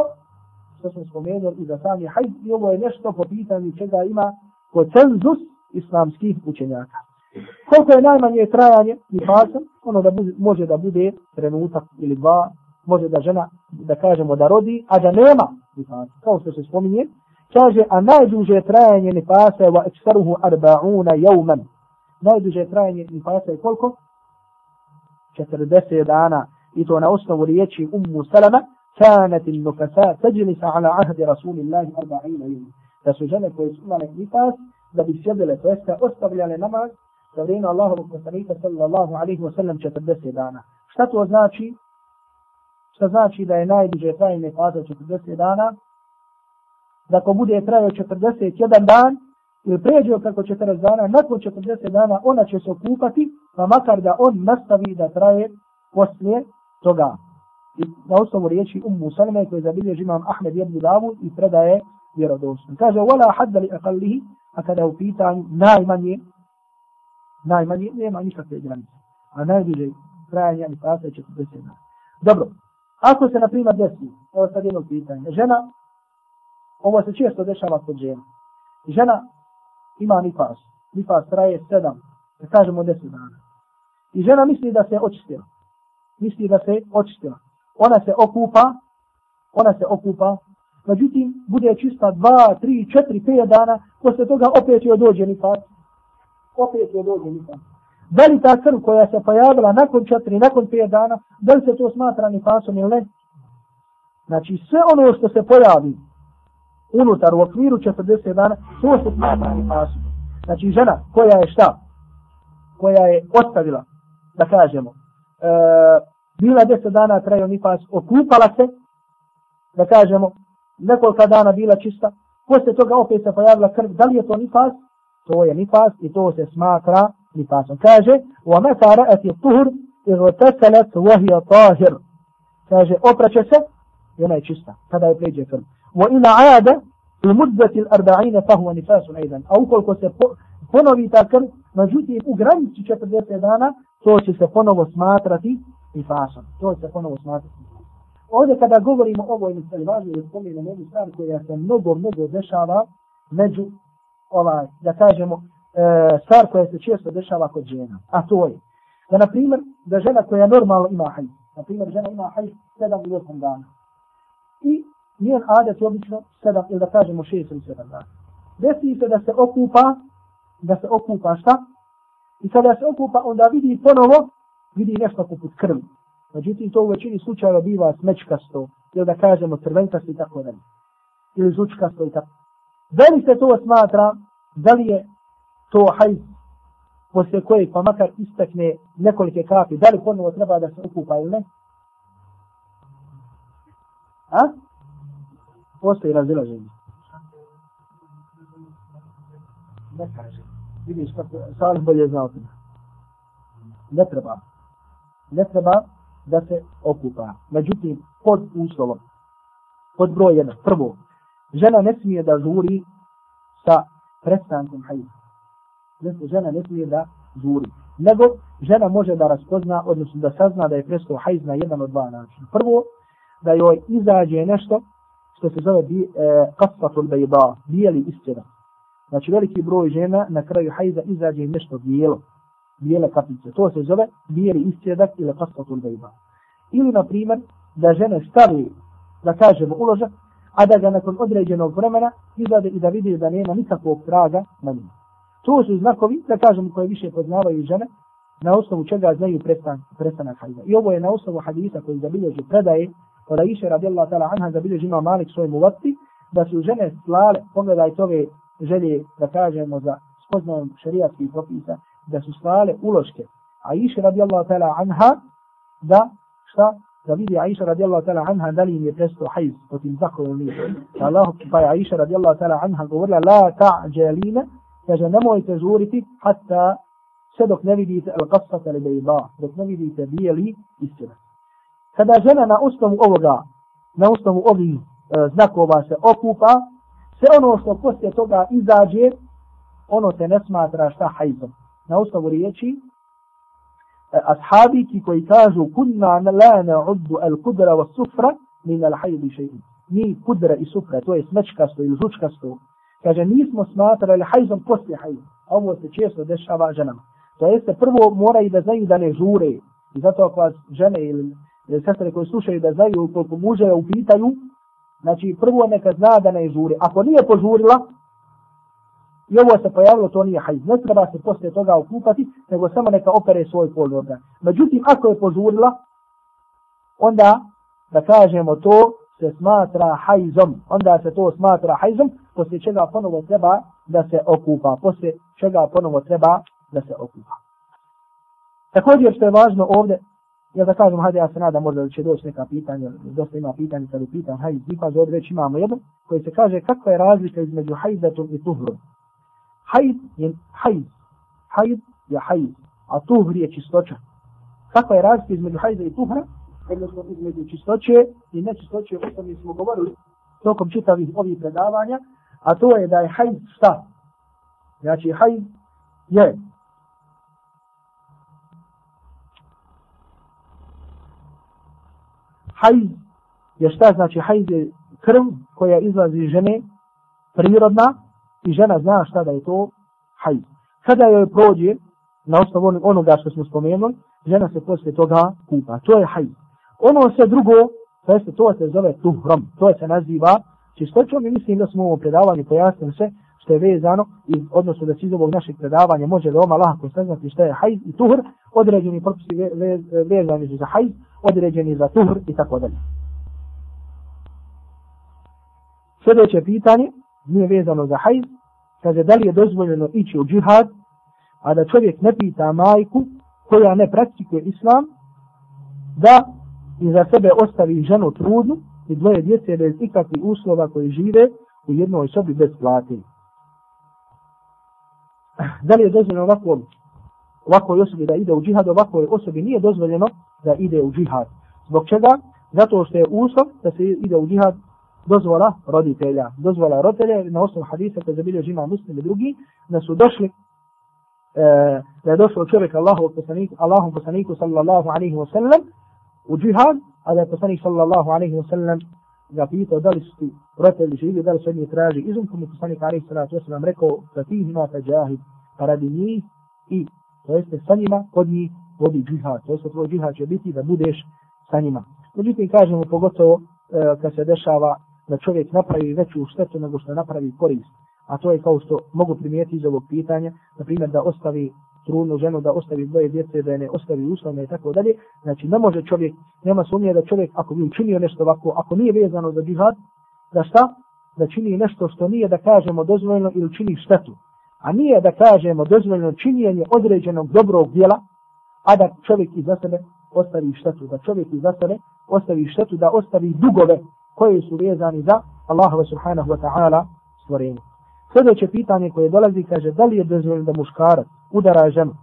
što smo spomenuli i za sami hajz i ovo je nešto po pitanju čega ima koncenzus islamskih učenjaka. Koliko je najmanje trajanje i fasan, ono da bude, može da bude trenutak ili dva, može da žena, da kažemo da rodi, a da nema nifasa, kao što se spominje, kaže, a najduže trajanje nifasa je wa ekstaruhu arba'una jauman. Najduže trajanje nifasa je koliko? 40 dana i to na osnovu riječi Ummu Salama, كانت النفساء تجلس على عهد رسول الله 40 يوم. Da su žene koje su imale nifas, da bi sjedile, to jeste ostavljale namaz, za vrijeme Allahovog poslanika sallallahu alaihi wa sallam 40 dana. Šta to znači? Šta znači da je najduže trajne faza 40 dana? Da ako bude trajao 41 dan, ili pređe kako 40 dana, nakon 40 dana ona će se okupati, pa makar da on nastavi da traje poslije toga. I na osnovu riječi Ummu Salme koje zabilježi imam Ahmed ibn Davud i predaje vjerodosno. Kaže, wala hadda li akallihi, a kada je u pitanju najmanje, najmanje nema nikakve granice. A najduže trajanje ni pasa je 40 dana. Dobro, ako se na primjer desi, evo sad jedno pitanje, žena, ovo se često dešava kod žena, žena ima nifas, nifas traje 7, da kažemo 10 dana. I žena misli da se očistila misli da se očistila. Ona se okupa, ona se okupa, međutim, bude čista dva, tri, četiri, pet dana, posle toga opet joj dođe nifas. Opet je dođe nifas. Da li ta krv koja se pojavila nakon četiri, nakon pet dana, da li se to smatra nifasom ili ne? Znači, sve ono što se pojavi unutar u okviru 40 dana, to se smatra nifasom. Znači, žena koja je šta? Koja je ostavila, da kažemo, e, bila deset dana trajao nifas, okupala se, da kažemo, nekoliko dana bila čista, poslije toga opet se pojavila krv, da li je to nifas? To je nifas i to se smatra nifasom. Kaže, u ameta ra'ati tuhur, izo teselet vahija tahir. Kaže, opraće se, i ona je čista, kada je pređe krv. Wa ina aada, u muddati l-arba'ine, fahuva nifasun aidan. A ukoliko se po, ponovi ta krv, međutim, u granici 40 dana, to će se ponovo smatrati nifasom. To će se ponovo smatrati. Ovdje kada govorimo o ovoj misli, važno je spomenuti jednu stvar koja se mnogo, mnogo dešava među, ovaj, da kažemo, e, stvar koja se često dešava kod žena. A to je, da na primjer, da žena koja normalno ima hajj, na primjer, žena ima hajj 7 ili 8 dana. I njen adet je obično 7 ili da kažemo 6 ili 7 dana. Desi se da se okupa, da se okupa šta? I kada se okupa, onda vidi ponovo vidi nešto poput krvi. Međutim, to u većini slučajeva biva smečkasto, ili da kažemo crvenkasto i tako dalje. Ili zvučkasto i tako. Da li se to smatra, da li je to hajz poslije kojeg pa makar istakne nekolike kapi, da li ponovo treba da se okupa ili ne? A? Postoji razilaženje. Ne kaže. Vidiš kako, Salih bolje znao Ne treba ne treba da se okupa. Međutim, pod uslovom, pod broj jedan, prvo, žena ne smije da žuri sa prestankom hajza. Žena ne smije da žuri. Nego, žena može da raspozna, odnosno da sazna da je prestao hajz na jedan od dva načina. Prvo, da joj izađe nešto što se zove bi, e, kasfatul bejda, bijeli istjedan. Znači veliki broj žena na kraju hajza izađe nešto bijelo, bijele kapice. To se zove bijeli istjedak ili kasfatul bejda. Ili, na primjer, da žene stavi, da kažemo, uložak, a da ga nakon određenog vremena izade i da vidi da nema nikakvog traga na njima. To su znakovi, da kažemo, koje više poznavaju žene, na osnovu čega znaju prestan, prestanak hajza. I ovo je na osnovu hadisa koji zabilježi predaje, od Aisha radijallahu ta'ala anha zabilježi ima Malik svoj muvati, da su žene slale, pogledajte ove želje, da kažemo, za spoznajom šarijatskih propisa, da su slale uloške. A Aisha radijallahu ta'ala anha, da, šta, da vidi Aisha radijallahu ta'ala anha da li im je prestao hajz po tim zakonom nije. Allah, pa je Aisha radijallahu ta'ala anha govorila la ta'đelina, kaže nemojte žuriti hatta sve dok ne vidite al qasfata li bejba, dok ne vidite bijeli istina. Kada žena na osnovu ovoga, na osnovu ovih e, znakova se okupa, sve ono što poslije toga izađe, ono se ne smatra šta hajzom. Na osnovu riječi, E, ashabi ashabiki koji kažu kunna la na'uddu al kudra wa sufra min al hajdi še'in. Mi kudra i sufra, to je smečkasto ili žučkasto, kaže nismo smatrali hajzom poslije hajzom. Ovo se često dešava ženama. To jeste prvo moraju da znaju da ne žure. I zato ako vas žene ili, sestre koje slušaju da znaju koliko muže upitaju, znači prvo neka zna da ne žure. Ako nije požurila, i ovo se pojavilo, to nije hajz. Ne treba se poslije toga okupati, nego samo neka opere svoj polni organ. Međutim, ako je požurila, onda da kažemo to se smatra hajzom. Onda se to smatra hajzom, poslije čega ponovo treba da se okupa. Poslije čega ponovo treba da se okupa. Također što je važno ovdje, ja da kažem, hajde ja se nadam možda da će doći neka pitanja, dosta ima pitanja kad upitam hajz, ipak ovdje već imamo jedno, koji se kaže kakva je razlika između hajzatom i tuhrom. Hajd je hajd. Hajd je hajd. a tuhr je čistoća. Kakva je razlika između hajda i tuhra? Odnosno između čistoće i nečistoće, o tome smo govorili tokom čitavih ovih predavanja, a to je da je hajd šta? Znači hajd je hajz je šta znači hajz je krv koja izlazi iz žene prirodna i žena zna šta da je to haj. Kada joj prođe na osnovu onoga što smo spomenuli, žena se posle toga kupa. To je haj. Ono sve drugo, to, jeste, to se zove tuhrom, to se naziva čistoćom i mislim da smo u ovom predavanju pojasnili sve što je vezano i odnosno da se iz ovog našeg predavanja može veoma lahko saznati šta je hajz i tuhr, određeni propisi vezani za hajz, određeni za tuhr i tako dalje. Sljedeće pitanje nije vezano za hajz, kaže da li je dozvoljeno ići u džihad, a da čovjek ne pita majku koja ne praktikuje islam, da iza sebe ostavi ženu trudnu i dvoje djece bez ikakvih uslova koji žive u jednoj sobi bez plati. Da li je dozvoljeno ovako ovakvoj osobi da ide u džihad, ovakvoj osobi nije dozvoljeno da ide u džihad. Zbog čega? Zato što je uslov da se ide u džihad dozvola roditelja. Dozvola roditelja na osnovu hadisa koje zabilio žima muslim i drugi, da su došli e, da je došao čovjek Allahu poslaniku, Allahu poslaniku sallallahu alaihi wa sallam u džihad, a da je poslanik sallallahu alaihi wa sallam ga pitao da li su ti roditelji živi, da li su njih traži izum, mu poslanik alaihi sallatu wa sallam rekao da ti imate džahid, pa radi njih i to jeste sa njima, kod njih vodi džihad. To jeste tvoj džihad će biti da budeš sa njima. Međutim, kažemo pogotovo e, kad se dešava da čovjek napravi veću štetu nego što napravi korist. A to je kao što mogu primijeti iz ovog pitanja, na primjer da ostavi trudnu ženu, da ostavi dvoje djece, da je ne ostavi uslovne i tako dalje. Znači ne može čovjek, nema sumnje da čovjek ako bi učinio nešto ovako, ako nije vezano za džihad, da šta? Da čini nešto što nije da kažemo dozvoljeno ili čini štetu a nije da kažemo dozvoljeno činjenje određenog dobrog djela, a da čovjek iza sebe ostavi štetu, da čovjek iza sebe ostavi štetu, da ostavi dugove koje su vezani za Allahove subhanahu wa ta'ala stvorenje. Sljedeće pitanje koje dolazi kaže da li je dozvoljeno da muškarac udara ženu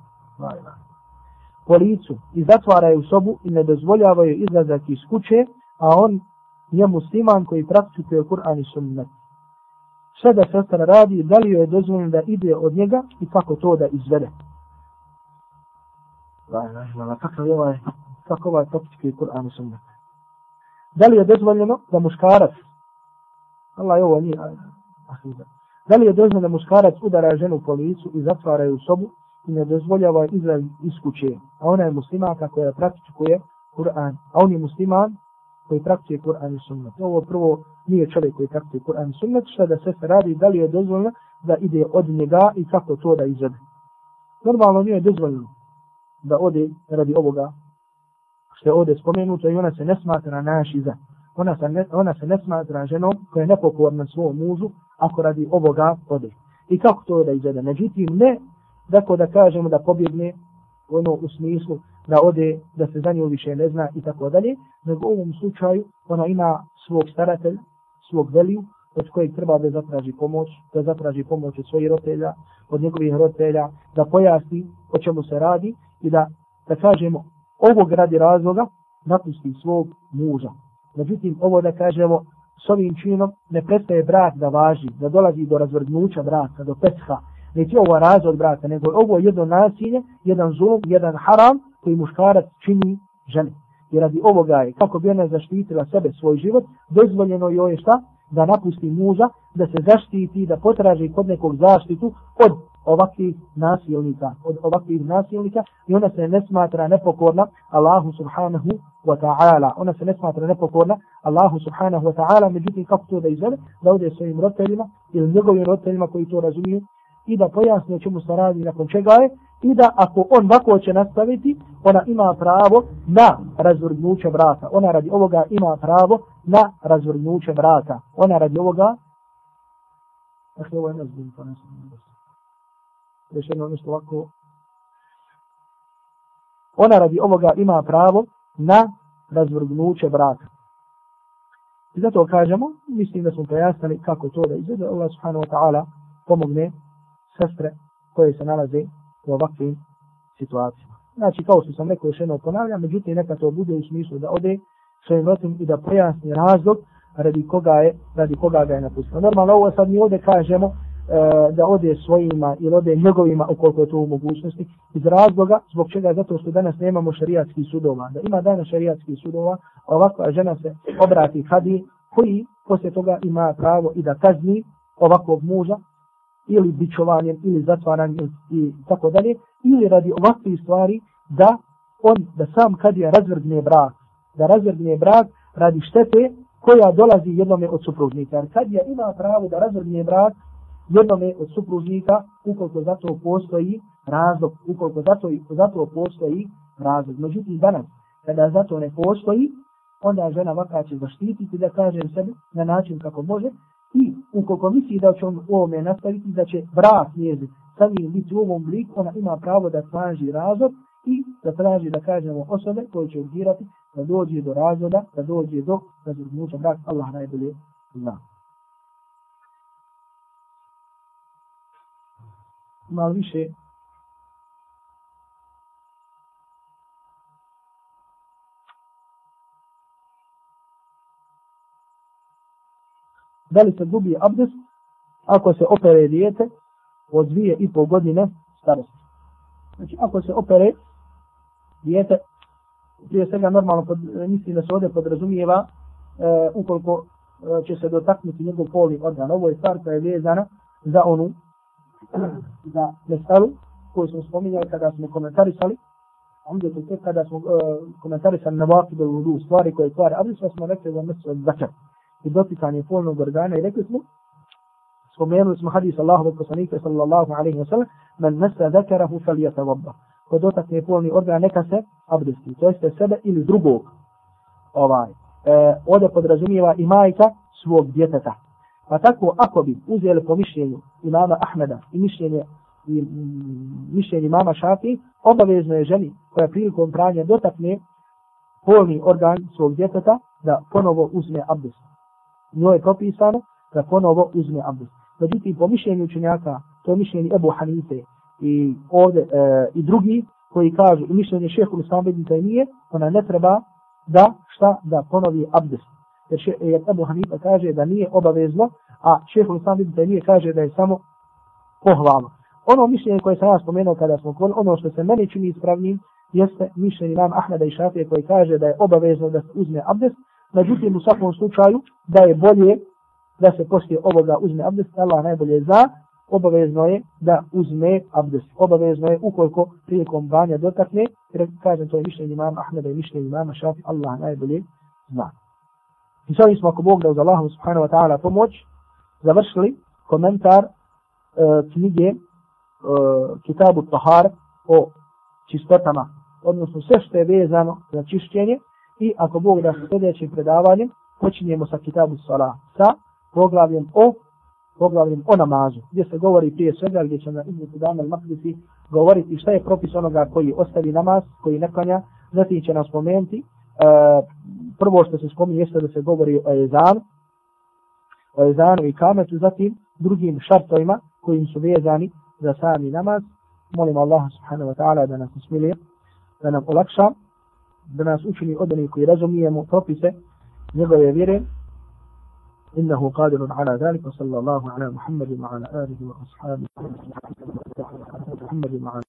po licu i zatvara je u sobu i ne dozvoljava joj izlazak iz kuće, a on je musliman koji praktikuje Kur'an i sunnet sve da sestra radi, da li joj je dozvoljeno da ide od njega i kako to da izvede. Kakav je ovaj, kako ovaj praktikuje Kur'an i sunnet. Da li je dozvoljeno da muškarac Allah je ovo nije akida. Da li je dozvoljeno da muškarac udara ženu po licu i zatvara ju u sobu i ne dozvoljava izraz iz kuće, a ona je muslimanka koja praktikuje Kur'an, a on je musliman koji praktikuje Kur'an i sunnet. Ovo prvo nije čovjek koji praktikuje Kur'an i sunnet, što da se radi, da li je dozvoljeno da ide od njega i kako to da izvede. Normalno nije dozvoljeno da ode radi ovoga što je ovdje spomenuto i ona se ne smatra našiza. Ona se ne, ona se ne smatra ženom koja je nepokorna svom mužu ako radi ovoga ode. I kako to da izgleda? Međutim, ne tako da kažemo da pobjegne ono u smislu da ode, da se za nju više ne zna i tako dalje, nego u ovom slučaju ona ima svog staratelja, svog veliju, od kojeg treba da zatraži pomoć, da zatraži pomoć od svojih roditelja, od njegovih roditelja, da pojasni o čemu se radi i da, da kažemo, ovog radi razloga napusti svog muža. Međutim, ovo da kažemo, s ovim činom ne prestaje brak da važi, da dolazi do razvrgnuća braka, do petha, neće ovo razvod braka, nego ovo je jedno nasilje, jedan zulum, jedan haram koji muškarac čini ženi. I radi ovoga je, kako bi ona zaštitila sebe, svoj život, dozvoljeno joj je šta? Da napusti muža, da se zaštiti, da potraži kod nekog zaštitu od ovakvih nasilnika, od ovakvih nasilnika i ona se ne smatra nepokorna Allahu subhanahu wa ta'ala. Ona se ne smatra nepokorna Allahu subhanahu wa ta'ala, međutim kako to da izvede, da ode svojim roditeljima ili njegovim roditeljima koji to razumiju i da pojasne čemu se radi nakon čega je i da ako on vako će nastaviti, ona ima pravo na razvrgnuće vrata. Ona radi ovoga ima pravo na razvrgnuće vrata. Ona radi ovoga Dakle, ovo je nezbun, to ne sam rešeno nešto ovako. Ona radi ovoga ima pravo na razvrgnuće braka. I zato kažemo, mislim da smo pojasnili kako to da izvede Allah subhanahu wa ta'ala pomogne sestre koje se nalaze u ovakvim situacijama. Znači, kao što sam rekao, još jedno ponavljam, međutim, neka to bude u smislu da ode svojim rotim i da pojasni razlog radi koga je, radi koga ga je napustio. Normalno, ovo sad mi ovdje kažemo, E, da ode svojima ili ode njegovima ukoliko je to u mogućnosti. Iz razloga zbog čega? Zato što danas nemamo šarijatskih sudova. Da ima danas šarijatskih sudova ovakva žena se obrati hadi koji poslije toga ima pravo i da kazni ovakvog muža ili bičovanjem ili zatvaranjem i tako dalje ili radi ovakvih stvari da on da sam kadija razvrgne brak. Da razvrgne brak radi štete koja dolazi jednome od supružnika. Jer kadija ima pravo da razvrgne brak jednome od supružnika, ukoliko za to postoji razlog, ukoliko za to, za to postoji razlog. Međutim, danas, kada za to ne postoji, onda žena vaka će zaštititi da kaže sebi na način kako može i ukoliko misli da će on u ovome nastaviti, da će brak njezi samim biti u ovom bliku, ona ima pravo da traži razlog i da traži da kažemo osobe koje će urgirati da dođe do razloga, da dođe do razlognuća brak, Allah najbolje zna. Malo više da li se gubi abdest ako se opere dijete od dvije i pol godine starosti. Znači, ako se opere dijete, prije svega normalno pod, mislim da se ovdje podrazumijeva e, ukoliko e, će se dotaknuti njegov poli organ. Ovo je stvar koja je vezana za onu za meselu koju smo spominjali kada smo komentarisali onda to tek kada smo uh, komentarisali na vaki do ludu stvari koje stvari. Ali smo smo rekli za mesu zakar i dotikanje polnog organa i rekli smo spomenuli smo hadis Allahu poslanika sallallahu alaihi wa sallam men mesa zakarahu fal yatawabba ko dotakne polni organ neka se abdesti to jeste sebe ili drugog. Ovaj e, ovdje podrazumijeva i majka svog djeteta. Pa tako, ako bi uzeli po mišljenju imama Ahmeda i mišljenje, i, mm, mišljenje imama Šafi, obavezno je ženi koja prilikom pranja dotakne polni organ svog djeteta da ponovo uzme abdest. Njoj je propisano da ponovo uzme abdest. Međutim, po mišljenju učenjaka, to je mišljenje Ebu Hanife i, ovde, e, i drugi koji kažu i mišljenje šehu Islam Bedita nije, ona ne treba da šta da ponovi abdest jer, še, jer Ebu Hanifa kaže da nije obavezno, a šehu Islam ibn Taymiye kaže da je samo pohvalno. Ono mišljenje koje sam ja spomenuo kada smo govorili, ono što se meni čini ispravnim, jeste mišljenje nam Ahmeda i Šafije koji kaže da je obavezno da se uzme abdest, međutim u svakom slučaju da je bolje da se poslije ovoga uzme abdest, Allah najbolje za, obavezno je da uzme abdest. Obavezno je ukoliko prilikom banja dotakne, jer kažem to je mišljenje imama Ahmeda i mišljenje imama Šafi, Allah najbolje zna. I s ovim smo ako Bog da uz Allahu subhanahu wa ta'ala pomoć, završili komentar e, knjige e, Kitabu Tahar o čistotama, odnosno sve što je vezano za čišćenje i ako Bog da sa sljedećim predavanjem počinjemo sa Kitabu Salah, sa poglavljem o poglavljem o namazu, gdje se govori prije svega, gdje će na izmetu dana makdisi govoriti šta je propis onoga koji ostavi namaz, koji ne klanja, zatim će nam spomenuti, e, prvo što se spominje jeste da se govori o ezanu, ezanu i kametu, zatim drugim šartovima kojim su vezani za sami namaz. Molim Allah subhanahu wa ta'ala da nas usmili, da nam olakša, da nas učini od onih koji razumijemo propise njegove vjere. إنه قادر على ذلك وصلى الله على محمد وعلى آله وأصحابه محمد وعلى